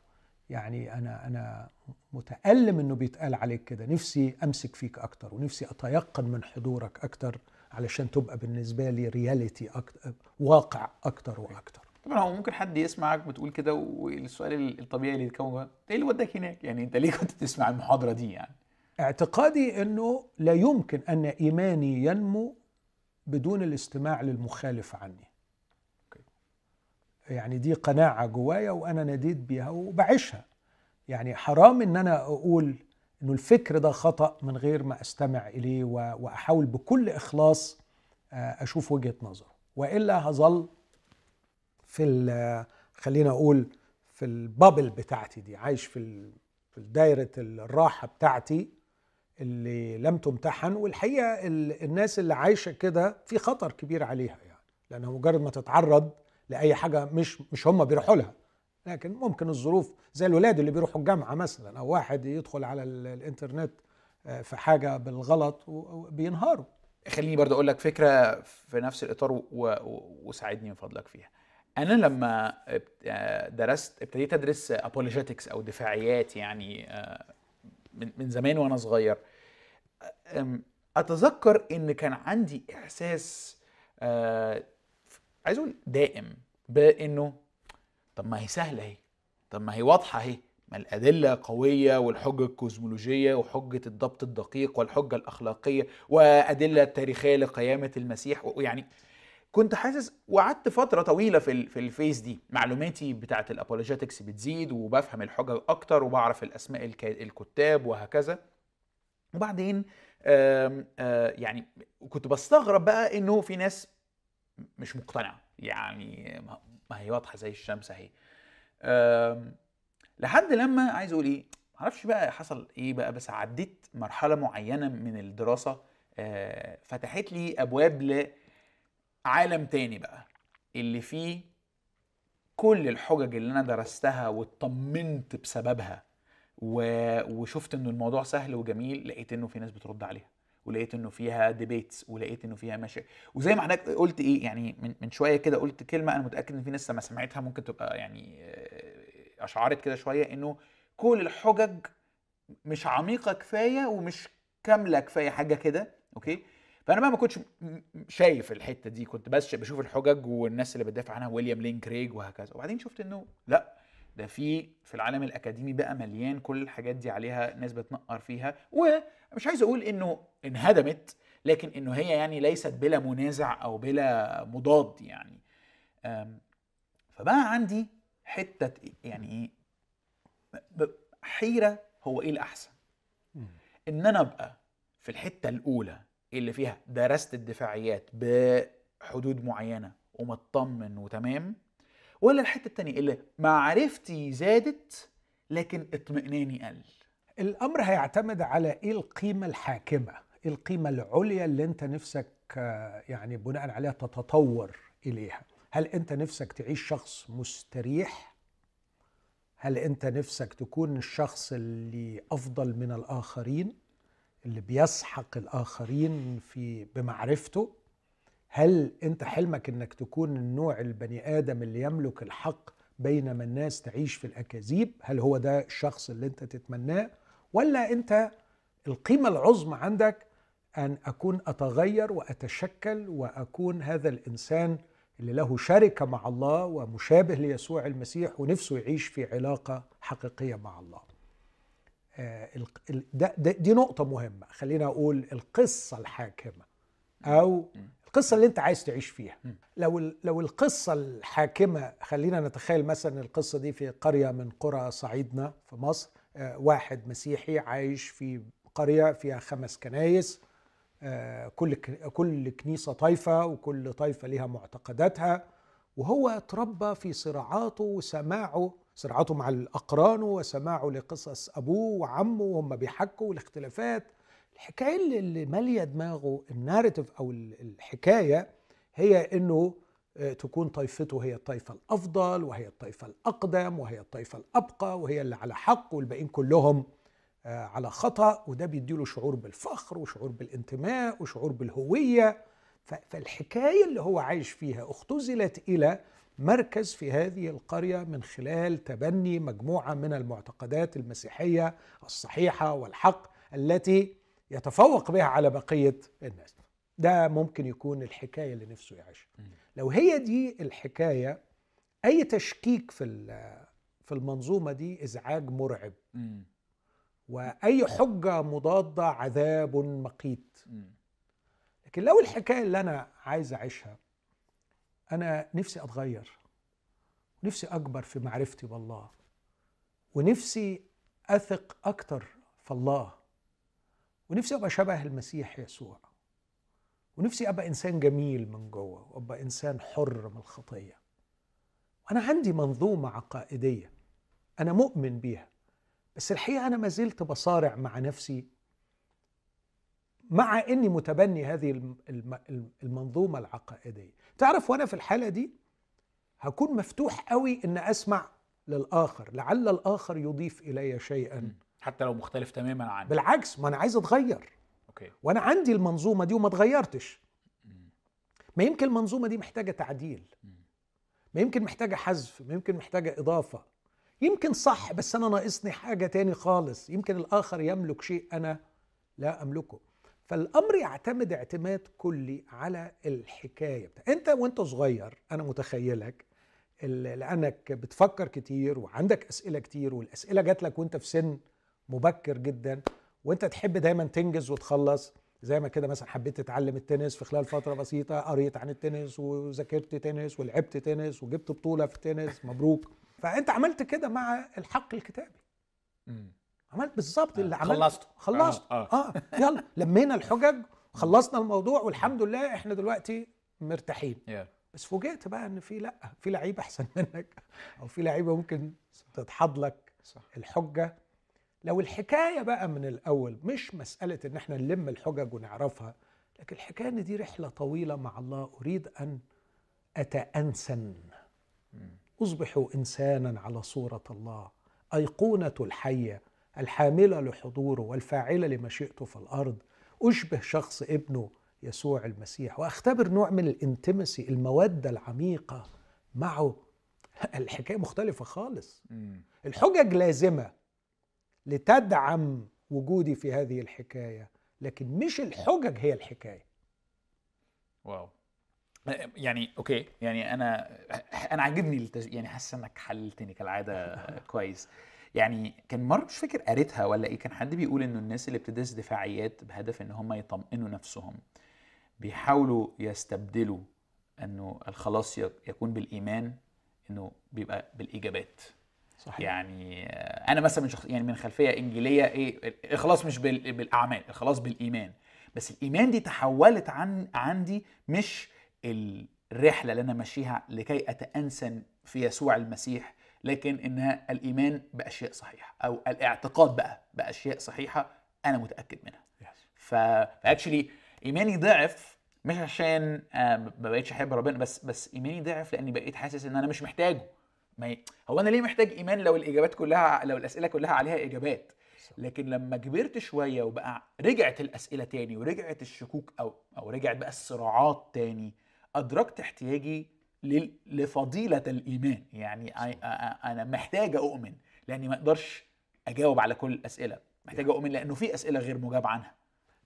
S2: يعني أنا أنا متألم إنه بيتقال عليك كده نفسي أمسك فيك أكتر ونفسي أتيقن من حضورك أكتر علشان تبقى بالنسبة لي رياليتي أكتر واقع أكتر وأكتر
S1: طبعا هو ممكن حد يسمعك بتقول كده والسؤال الطبيعي اللي يتكون إيه اللي وداك هناك؟ يعني أنت ليه كنت تسمع المحاضرة دي يعني؟
S2: اعتقادي إنه لا يمكن أن إيماني ينمو بدون الاستماع للمخالف عني يعني دي قناعة جوايا وأنا ناديت بيها وبعيشها. يعني حرام إن أنا أقول إنه الفكر ده خطأ من غير ما أستمع إليه وأحاول بكل إخلاص آه، أشوف وجهة نظره. وإلا هظل في خلينا أقول في البابل بتاعتي دي عايش في في دايرة الراحة بتاعتي اللي لم تمتحن والحقيقة الناس اللي عايشة كده في خطر كبير عليها يعني. لأنها مجرد ما تتعرض لأي حاجة مش مش هم بيروحوا لها. لكن ممكن الظروف زي الولاد اللي بيروحوا الجامعة مثلا أو واحد يدخل على الإنترنت آه، في حاجة بالغلط وبينهاروا
S1: خليني برضه أقول لك فكرة في نفس الإطار وساعدني من فضلك فيها. أنا لما آه، درست ابتديت أدرس ابولوجيتكس أو دفاعيات يعني آه، من زمان وأنا صغير أتذكر إن كان عندي إحساس عايز أقول دائم بانه طب ما هي سهلة أهي. طب ما هي واضحة أهي. ما الأدلة قوية والحجه الكوزمولوجية وحجة الضبط الدقيق والحجة الأخلاقية وأدلة تاريخية لقيامة المسيح. ويعني كنت حاسس وقعدت فترة طويلة في في ال phase دي. معلوماتي بتاعة ال apologetics بتزيد وبفهم الحجج أكتر وبعرف الأسماء الكتاب وهكذا. وبعدين آآ آآ يعني كنت بستغرب بقى إنه في ناس مش مقتنعه يعني ما هي واضحة زي الشمس أهي. لحد لما عايز أقول إيه معرفش بقى حصل إيه بقى بس عديت مرحلة معينة من الدراسة آه، فتحت لي أبواب لعالم تاني بقى اللي فيه كل الحجج اللي أنا درستها واطمنت بسببها وشفت إنه الموضوع سهل وجميل لقيت إنه في ناس بترد عليها. ولقيت إنه فيها debates ولقيت إنه فيها مشاكل وزي ما حضرتك قلت إيه يعني من, من شوية كده قلت كلمة أنا متأكد إن في ناس لما سمعتها ممكن تبقى يعني آه، أشعرت كده شوية إنه كل الحجج مش عميقة كفاية ومش كاملة كفاية حاجة كده okay؟ فأنا بقى ما كنتش شايف الحتة دي كنت بس بشوف الحجج والناس اللي بتدافع عنها ويليام لين كريج وهكذا. وبعدين شفت إنه لأ ده في في العالم الأكاديمي بقى مليان كل الحاجات دي عليها ناس بتنقر فيها ومش عايز أقول إنه انهدمت لكن إنه هي يعني ليست بلا منازع أو بلا مضاد يعني. فبقى عندي حتة يعني إيه حيرة هو إيه الأحسن؟ إن أنا أبقى في الحتة الأولى اللي فيها درست الدفاعيات بحدود معينة ومطمن وتمام ولا الحتة الثانية اللي معرفتي زادت لكن اطمئناني قل.
S2: الأمر هيعتمد على إيه القيمة الحاكمة إيه القيمة العليا اللي أنت نفسك يعني بناء عليها تتطور إليها. هل أنت نفسك تعيش شخص مستريح؟ هل أنت نفسك تكون الشخص اللي أفضل من الآخرين اللي بيسحق الآخرين في بمعرفته؟ هل انت حلمك انك تكون النوع البني آدم اللي يملك الحق بينما الناس تعيش في الأكاذيب؟ هل هو ده الشخص اللي انت تتمناه؟ ولا انت القيمة العظمى عندك أن أكون أتغير وأتشكل وأكون هذا الإنسان اللي له شركة مع الله ومشابه ليسوع المسيح ونفسه يعيش في علاقة حقيقية مع الله. آه، دي نقطة مهمة. خلينا أقول القصة الحاكمة. أو القصة اللي أنت عايز تعيش فيها. لو لو القصة الحاكمة خلينا نتخيل مثلا القصة دي في قرية من قرى صعيدنا في مصر آه، واحد مسيحي عايش في قرية فيها خمس كنايس آه، كل كل كنيسة طائفه وكل طائفه لها معتقداتها وهو تربى في صراعاته وسماعه صراعاته مع الأقران وسماعه لقصص أبوه وعمه وهم بيحكوا والاختلافات الحكاية اللي مالية دماغه الناريتيف أو الحكاية هي إنه آه، تكون طائفته هي الطائفة الأفضل وهي الطائفة الأقدم وهي الطائفة الأبقى وهي اللي على حق والباقيين كلهم آه، على خطأ. وده بيديله شعور بالفخر وشعور بالانتماء وشعور بالهوية. فالحكاية اللي هو عايش فيها اختزلت إلى مركز في هذه القرية من خلال تبني مجموعة من المعتقدات المسيحية الصحيحة والحق التي يتفوق بها على بقية الناس. ده ممكن يكون الحكاية اللي نفسه يعيشها. لو هي دي الحكاية أي تشكيك في في المنظومة دي إزعاج مرعب. وأي حجة مضادة عذاب مقيت. لكن لو الحكاية اللي أنا عايز أعيشها أنا نفسي أتغير. نفسي أكبر في معرفتي بالله. ونفسي أثق أكتر في الله. ونفسي أبقى شبه المسيح يسوع. ونفسي أبقى إنسان جميل من جوه وأبقى إنسان حر من الخطية. وأنا عندي منظومة عقائدية أنا مؤمن بيها بس الحقيقة أنا ما زلت بصارع مع نفسي مع إني متبني هذه الم- الم- المنظومة العقائدية. تعرف وأنا في الحالة دي هكون مفتوح قوي إن أسمع للآخر لعل الآخر يضيف إلي شيئا.
S1: حتى لو مختلف تماما عنك
S2: بالعكس ما أنا عايز أتغير.
S1: أوكي.
S2: وأنا عندي المنظومة دي وما اتغيرتش. ما يمكن المنظومة دي محتاجة تعديل. ما يمكن محتاجة حذف ما يمكن محتاجة إضافة. يمكن صح بس أنا ناقصني حاجة تاني خالص. يمكن الآخر يملك شيء أنا لا أملكه. فالأمر يعتمد اعتماد كلي على الحكاية بتاع. أنت وأنت صغير أنا متخيلك لأنك بتفكر كتير وعندك أسئلة كتير والأسئلة جات لك وأنت في سن مبكر جدا. وأنت تحب دايما تنجز وتخلص. زي ما كده مثلا حبيت تتعلم التنس في خلال فترة بسيطة قريت عن التنس وذاكرت تنس ولعبت تنس وجبت بطولة في التنس مبروك. فأنت عملت كده مع الحق الكتابي. عملت بالظبط اللي
S1: آه،
S2: عملت.
S1: خلصته.
S2: خلصت
S1: آه،
S2: آه, آه. يلا لمينا الحجج خلصنا الموضوع والحمد لله إحنا دلوقتي مرتاحين.
S1: يا
S2: بس فوجئت بقى إن في لأ في لعيبه أحسن منك أو في لعيبة ممكن تدحض لك
S1: صح.
S2: الحجة. لو الحكاية بقى من الأول مش مسألة إن إحنا نلم الحجج ونعرفها لكن الحكاية إن دي رحلة طويلة مع الله أريد أن أتأنسن. أصبح إنسانا على صورة الله أيقونة الحية الحاملة لحضوره والفاعلة لمشيئته في الأرض. أشبه شخص ابنه يسوع المسيح وأختبر نوع من الانتمسي المودة العميقة معه. <laughs> الحكاية مختلفة خالص. الحجج لازمة. لتدعم وجودي في هذه الحكاية لكن مش الحجج هي الحكاية.
S1: واو. يعني أوكي. يعني أنا أنا عاجبني التج... يعني حاسس إنك حللتني كالعادة <laughs> كويس. يعني كان مرة مش فاكر قريتها ولا إيه كان حد بيقول إنه الناس اللي بتدرس دفاعيات بهدف إن هم يطمئنوا نفسهم بيحاولوا يستبدلوا إنه الخلاص يكون بالإيمان إنه بيبقى بالإجابات.
S2: صحيح.
S1: يعني أنا مثلا من شخص يعني من خلفية إنجيلية إيه الخلاص مش بال- بالأعمال الخلاص بالإيمان. بس الإيمان دي تحولت عن عندي مش الرحلة اللي أنا ماشيها لكي أتأنسن في يسوع المسيح لكن انها الإيمان باشياء صحيحه أو الاعتقاد بقى باشياء صحيحة أنا متأكد منها. ف فأكشلي إيماني ضعف مش عشان آه، ما بقيتش أحب ربنا بس بس إيماني ضعف لأني بقيت حاسس إن أنا مش محتاجه. ما. هو أنا ليه محتاج إيمان لو الإجابات كلها لو الأسئلة كلها عليها إجابات؟ لكن لما كبرت شوية وبقى رجعت الأسئلة تاني ورجعت الشكوك أو أو رجعت بقى الصراعات تاني أدركت احتياجي. لفضيلة الإيمان. يعني أنا محتاج أؤمن لأني ما أقدرش أجاوب على كل الاسئله محتاج أؤمن لأنه في أسئلة غير مجاب عنها.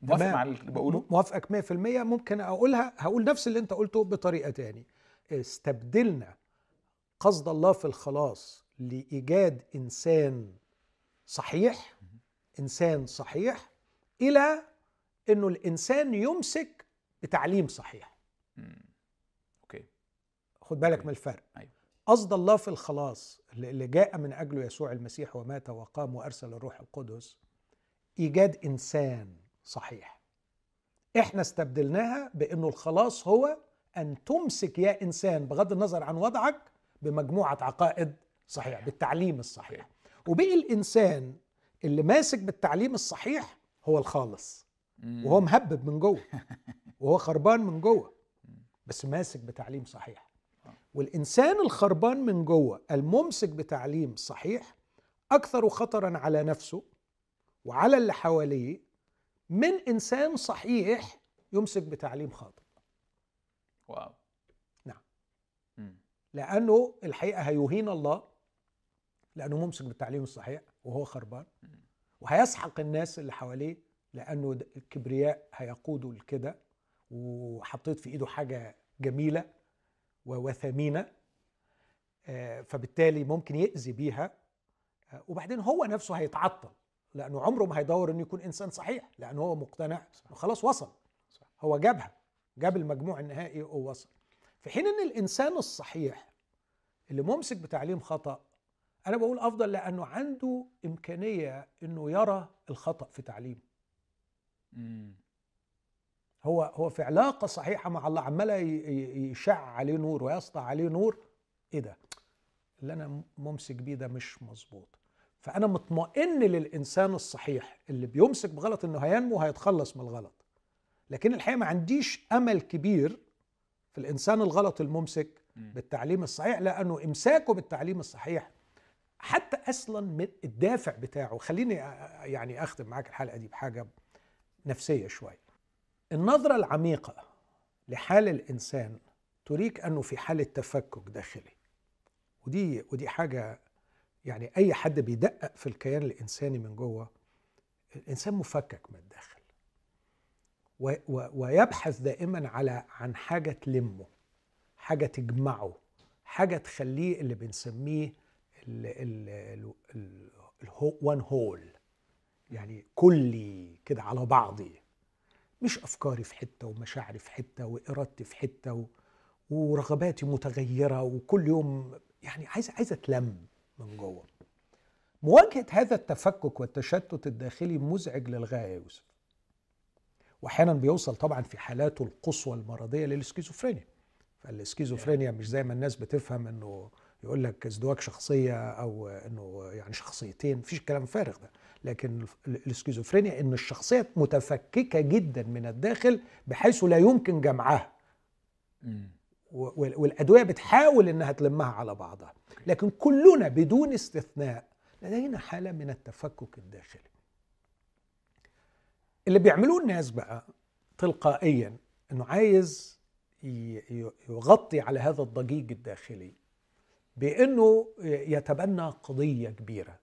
S1: موافق. مع اللي بقوله؟
S2: موافقك 100% ممكن أقولها هقول نفس اللي أنت قلته بطريقة تاني. استبدلنا قصد الله في الخلاص لإيجاد إنسان صحيح إنسان صحيح إلى إنه الإنسان يمسك بتعليم صحيح.
S1: أوكي
S2: خد بالك. من الفرق
S1: أيوة.
S2: قصد الله في الخلاص اللي اللي جاء من اجله يسوع المسيح ومات وقام وأرسل الروح القدس إيجاد إنسان صحيح إحنا استبدلناها بإنه الخلاص هو أن تمسك يا إنسان بغض النظر عن وضعك بمجموعة عقائد صحيح. بالتعليم الصحيح. وبقي الإنسان اللي ماسك بالتعليم الصحيح هو الخالص. وهو مهبب من جوه. <laughs> وهو خربان من جوه. بس ماسك بتعليم صحيح. والإنسان الخربان من جوه الممسك بتعليم صحيح أكثر خطرا على نفسه وعلى اللي حواليه من إنسان صحيح يمسك بتعليم خاطئ.
S1: واو.
S2: لأنه الحقيقة هيهين الله لأنه ممسك بالتعليم الصحيح وهو خربان وهيسحق الناس اللي حواليه لأنه الكبرياء هيقوده لكده وحطيت في إيده حاجة جميلة وثمينة آه، فبالتالي ممكن يأذي بيها آه، وبعدين هو نفسه هيتعطل لأنه عمره ما هيدور إنه يكون إنسان صحيح لأنه هو مقتنع. إنه خلاص وصل. هو جابها جاب المجموع النهائي ووصل في حين إن الإنسان الصحيح اللي ممسك بتعليم خطأ أنا بقول أفضل لأنه عنده إمكانية إنه يرى الخطأ في تعليمه. هو هو في علاقة صحيحة مع الله عمال يشع عليه نور ويسطع عليه نور إيه ده؟ اللي أنا ممسك بيه ده مش مظبوط. فأنا مطمئن للإنسان الصحيح اللي بيمسك بغلط إنه هينمو هيتخلص من الغلط. لكن الحقيقة ما عنديش أمل كبير في الانسان الغلط الممسك
S1: مم.
S2: بالتعليم الصحيح لأنه إمساكه بالتعليم الصحيح حتى أصلا من الدافع بتاعه. خليني يعني أختم معاك الحلقة دي بحاجة نفسية شوية النظرة العميقة لحال الإنسان تريك أنه في حالة تفكك داخلي. ودي ودي حاجة يعني أي حد بيدقق في الكيان الإنساني من جوه الإنسان مفكك من الداخل. ويبحث دائما على عن حاجة تلمه حاجة تجمعه حاجة تخليه اللي بنسميه ال ال ال ال وان هول يعني كلي كده على بعضي. مش أفكاري في حتة ومشاعري في حتة وإرادتي في حتة و ورغباتي متغيرة وكل يوم يعني عايزه عايزه تلم من جوه. مواجهة هذا التفكك والتشتت الداخلي مزعج للغاية يا يوسف. واحيانا بيوصل طبعا في حالاته القصوى المرضية للسكيزوفرينيا. فالسكيزوفرينيا مش زي ما الناس بتفهم إنه يقول لك ازدواج شخصية أو إنه يعني شخصيتين مفيش الكلام فارغ ده. لكن ال- السكيزوفرينيا إن الشخصيه متفككة جدا من الداخل بحيث لا يمكن جمعها. والأدوية بتحاول إنها تلمها على بعضها. لكن كلنا بدون استثناء لدينا حالة من التفكك الداخلي. اللي بيعملوه الناس بقى تلقائيا إنه عايز يغطي على هذا الضجيج الداخلي بإنه يتبنى قضية كبيرة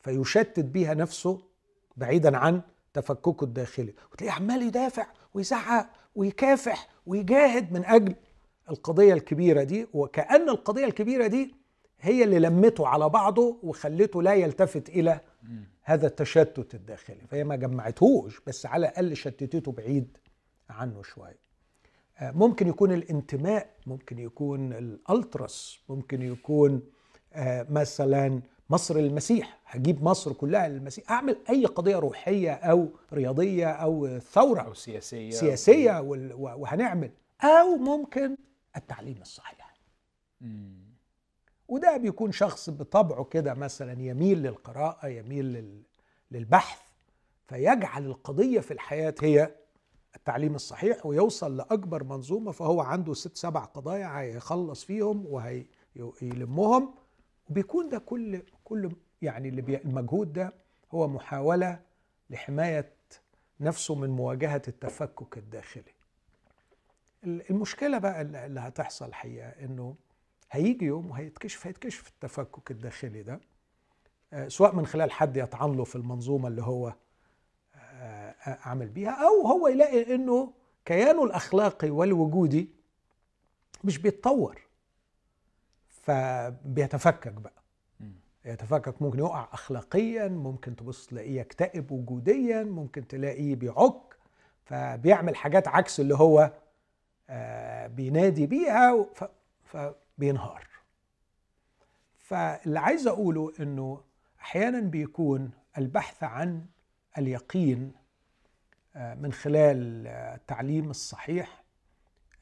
S2: فيشتت بيها نفسه بعيدا عن تفككه الداخلي وتلاقيه عمال يدافع ويزعق ويكافح ويجاهد من أجل القضية الكبيرة دي وكأن القضية الكبيرة دي هي اللي لمته على بعضه وخلته لا يلتفت
S1: إلى.
S2: هذا التشتت الداخلي فهي ما جمعتهوش بس على الأقل شتتته بعيد عنه شوية. آه، ممكن يكون الانتماء ممكن يكون الألتراس ممكن يكون آه، مثلا مصر المسيح. هجيب مصر كلها للمسيح أعمل أي قضية روحية أو رياضية
S1: أو ثورة
S2: أو سياسية. سياسية وهنعمل. أو ممكن التعليم الصحيح.
S1: مم.
S2: وده بيكون شخص بطبعه كده مثلا يميل للقراءة يميل لل- للبحث فيجعل القضية في الحياة هي التعليم الصحيح ويوصل لأكبر منظومة فهو عنده ست سبع قضايا هيخلص فيهم وهيلمهم وبيكون ده كل كل يعني اللي المجهود ده هو محاولة لحماية نفسه من مواجهة التفكك الداخلي. المشكلة بقى اللي هتحصل الحقيقة إنه هيجي يوم وهيتكشف هيتكشف التفكك الداخلي ده آه، سواء من خلال حد يطعن له في المنظومة اللي هو آه، آه، عمل بيها أو هو يلاقي إنه كيانه الاخلاقي والوجودي مش بيتطور فبيتفكك بقى. يتفكك ممكن يقع اخلاقيا ممكن تبص تلاقيه يكتئب وجوديا ممكن تلاقيه بيعك فبيعمل حاجات عكس اللي هو بينادي بيها ف- فبينهار فاللي عايز أقوله إنه أحيانا بيكون البحث عن اليقين آه، من خلال آه، التعليم الصحيح.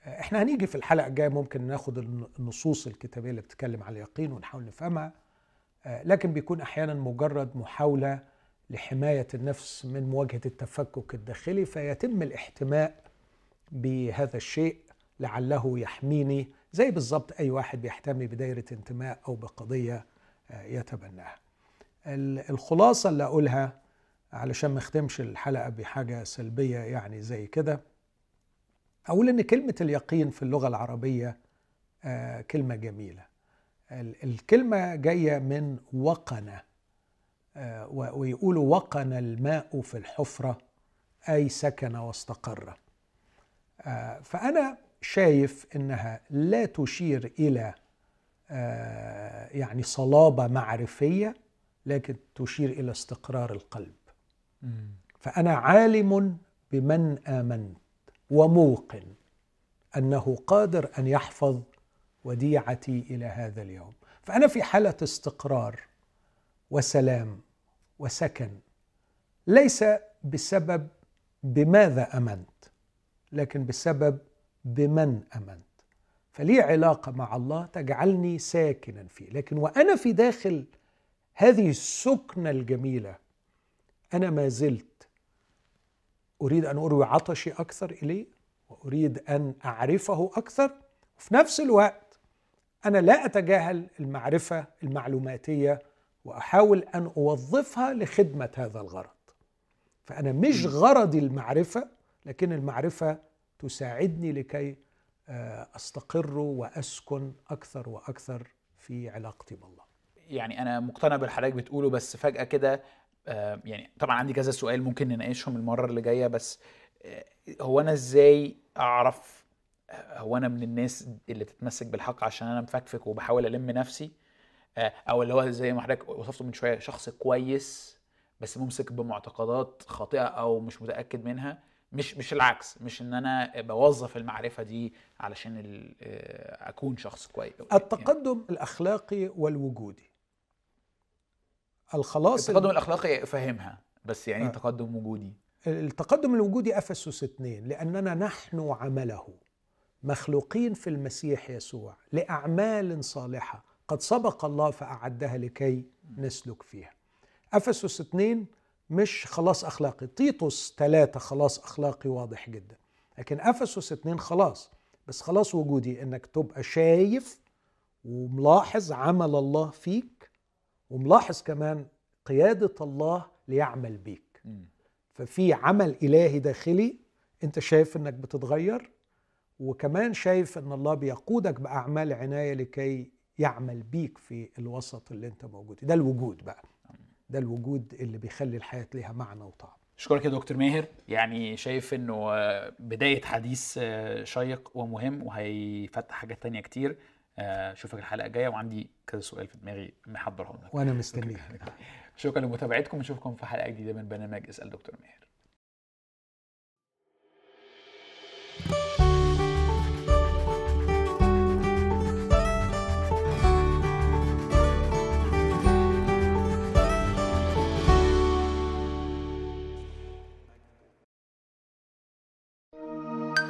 S2: آه، إحنا هنيجي في الحلقة الجاية ممكن ناخد الن- النصوص الكتابية اللي بتتكلم على اليقين ونحاول نفهمها. لكن بيكون أحيانا مجرد محاولة لحماية النفس من مواجهة التفكك الداخلي فيتم الاحتماء بهذا الشيء لعله يحميني زي بالظبط أي واحد بيحتمي بدايرة انتماء أو بقضية آه، يتبناها. ال- الخلاصة اللي أقولها علشان ما أختمش الحلقة بحاجة سلبية يعني زي كده أقول إن كلمة اليقين في اللغة العربية آه، كلمة جميلة. ال- الكلمة جاية من وقن آه، ويقولوا وقن الماء في الحفرة أي سكن واستقر. فأنا شايف إنها لا تشير إلى آه، يعني صلابة معرفية لكن تشير إلى استقرار القلب. فأنا عالم بمن آمنت وموقن أنه قادر أن يحفظ وديعتي إلى هذا اليوم. فأنا في حالة استقرار وسلام وسكن ليس بسبب بماذا آمنت لكن بسبب بمن أمنت. فلي علاقة مع الله تجعلني ساكنا فيه. لكن وأنا في داخل هذه السكنة الجميلة أنا ما زلت أريد أن أروي عطشي أكثر إليه وأريد أن أعرفه أكثر. وفي نفس الوقت أنا لا أتجاهل المعرفة المعلوماتية وأحاول أن أوظفها لخدمة هذا الغرض. فأنا مش غرضي المعرفة لكن المعرفة تساعدني لكي آه، أستقر وأسكن أكثر وأكثر في علاقتي بالله
S1: يعني أنا مقتنع بالحضرتك بتقوله بس فجأة كده آه، يعني طبعا عندي كذا سؤال ممكن نناقشهم المرة اللي جاية بس آه، هو أنا إزاي أعرف هو أنا من الناس اللي تتمسك بالحق عشان أنا مفكفك وبحاول ألم نفسي؟ أو اللي هو زي ما حضرتك وصفته من شوية شخص كويس بس ممسك بمعتقدات خاطئة أو مش متأكد منها؟ مش مش العكس مش إن أنا بوظف المعرفة دي علشان آه، أكون شخص كويس
S2: التقدم يعني. الأخلاقي والوجودي
S1: الخلاص التقدم الأخلاقي فاهمها بس يعني آه. تقدم وجودي
S2: التقدم الوجودي أفسس اثنين لأننا نحن عمله مخلوقين في المسيح يسوع لأعمال صالحة قد سبق الله فأعدها لكي نسلك فيها أفسس اثنين مش خلاص أخلاقي. تيتوس ثلاثة خلاص أخلاقي واضح جدا. لكن أفسس اتنين خلاص. بس خلاص وجودي إنك تبقى شايف وملاحظ عمل الله فيك وملاحظ كمان قيادة الله ليعمل بيك. ففي عمل إلهي داخلي أنت شايف أنك بتتغير وكمان شايف أن الله بيقودك بأعمال عناية لكي يعمل بيك في الوسط اللي أنت موجود ده الوجود بقى. ده الوجود اللي بيخلي الحياة ليها معنى وطعم.
S1: اشكرك يا دكتور ماهر. يعني شايف إنه بداية حديث شيق ومهم وهيفتح حاجات تانية كتير. أشوفك الحلقة الجاية وعندي كذا سؤال في دماغي محضرهم لك.
S2: وأنا مستنيك.
S1: شكرا لمتابعتكم. نشوفكم في حلقة جديدة من برنامج اسأل دكتور ماهر.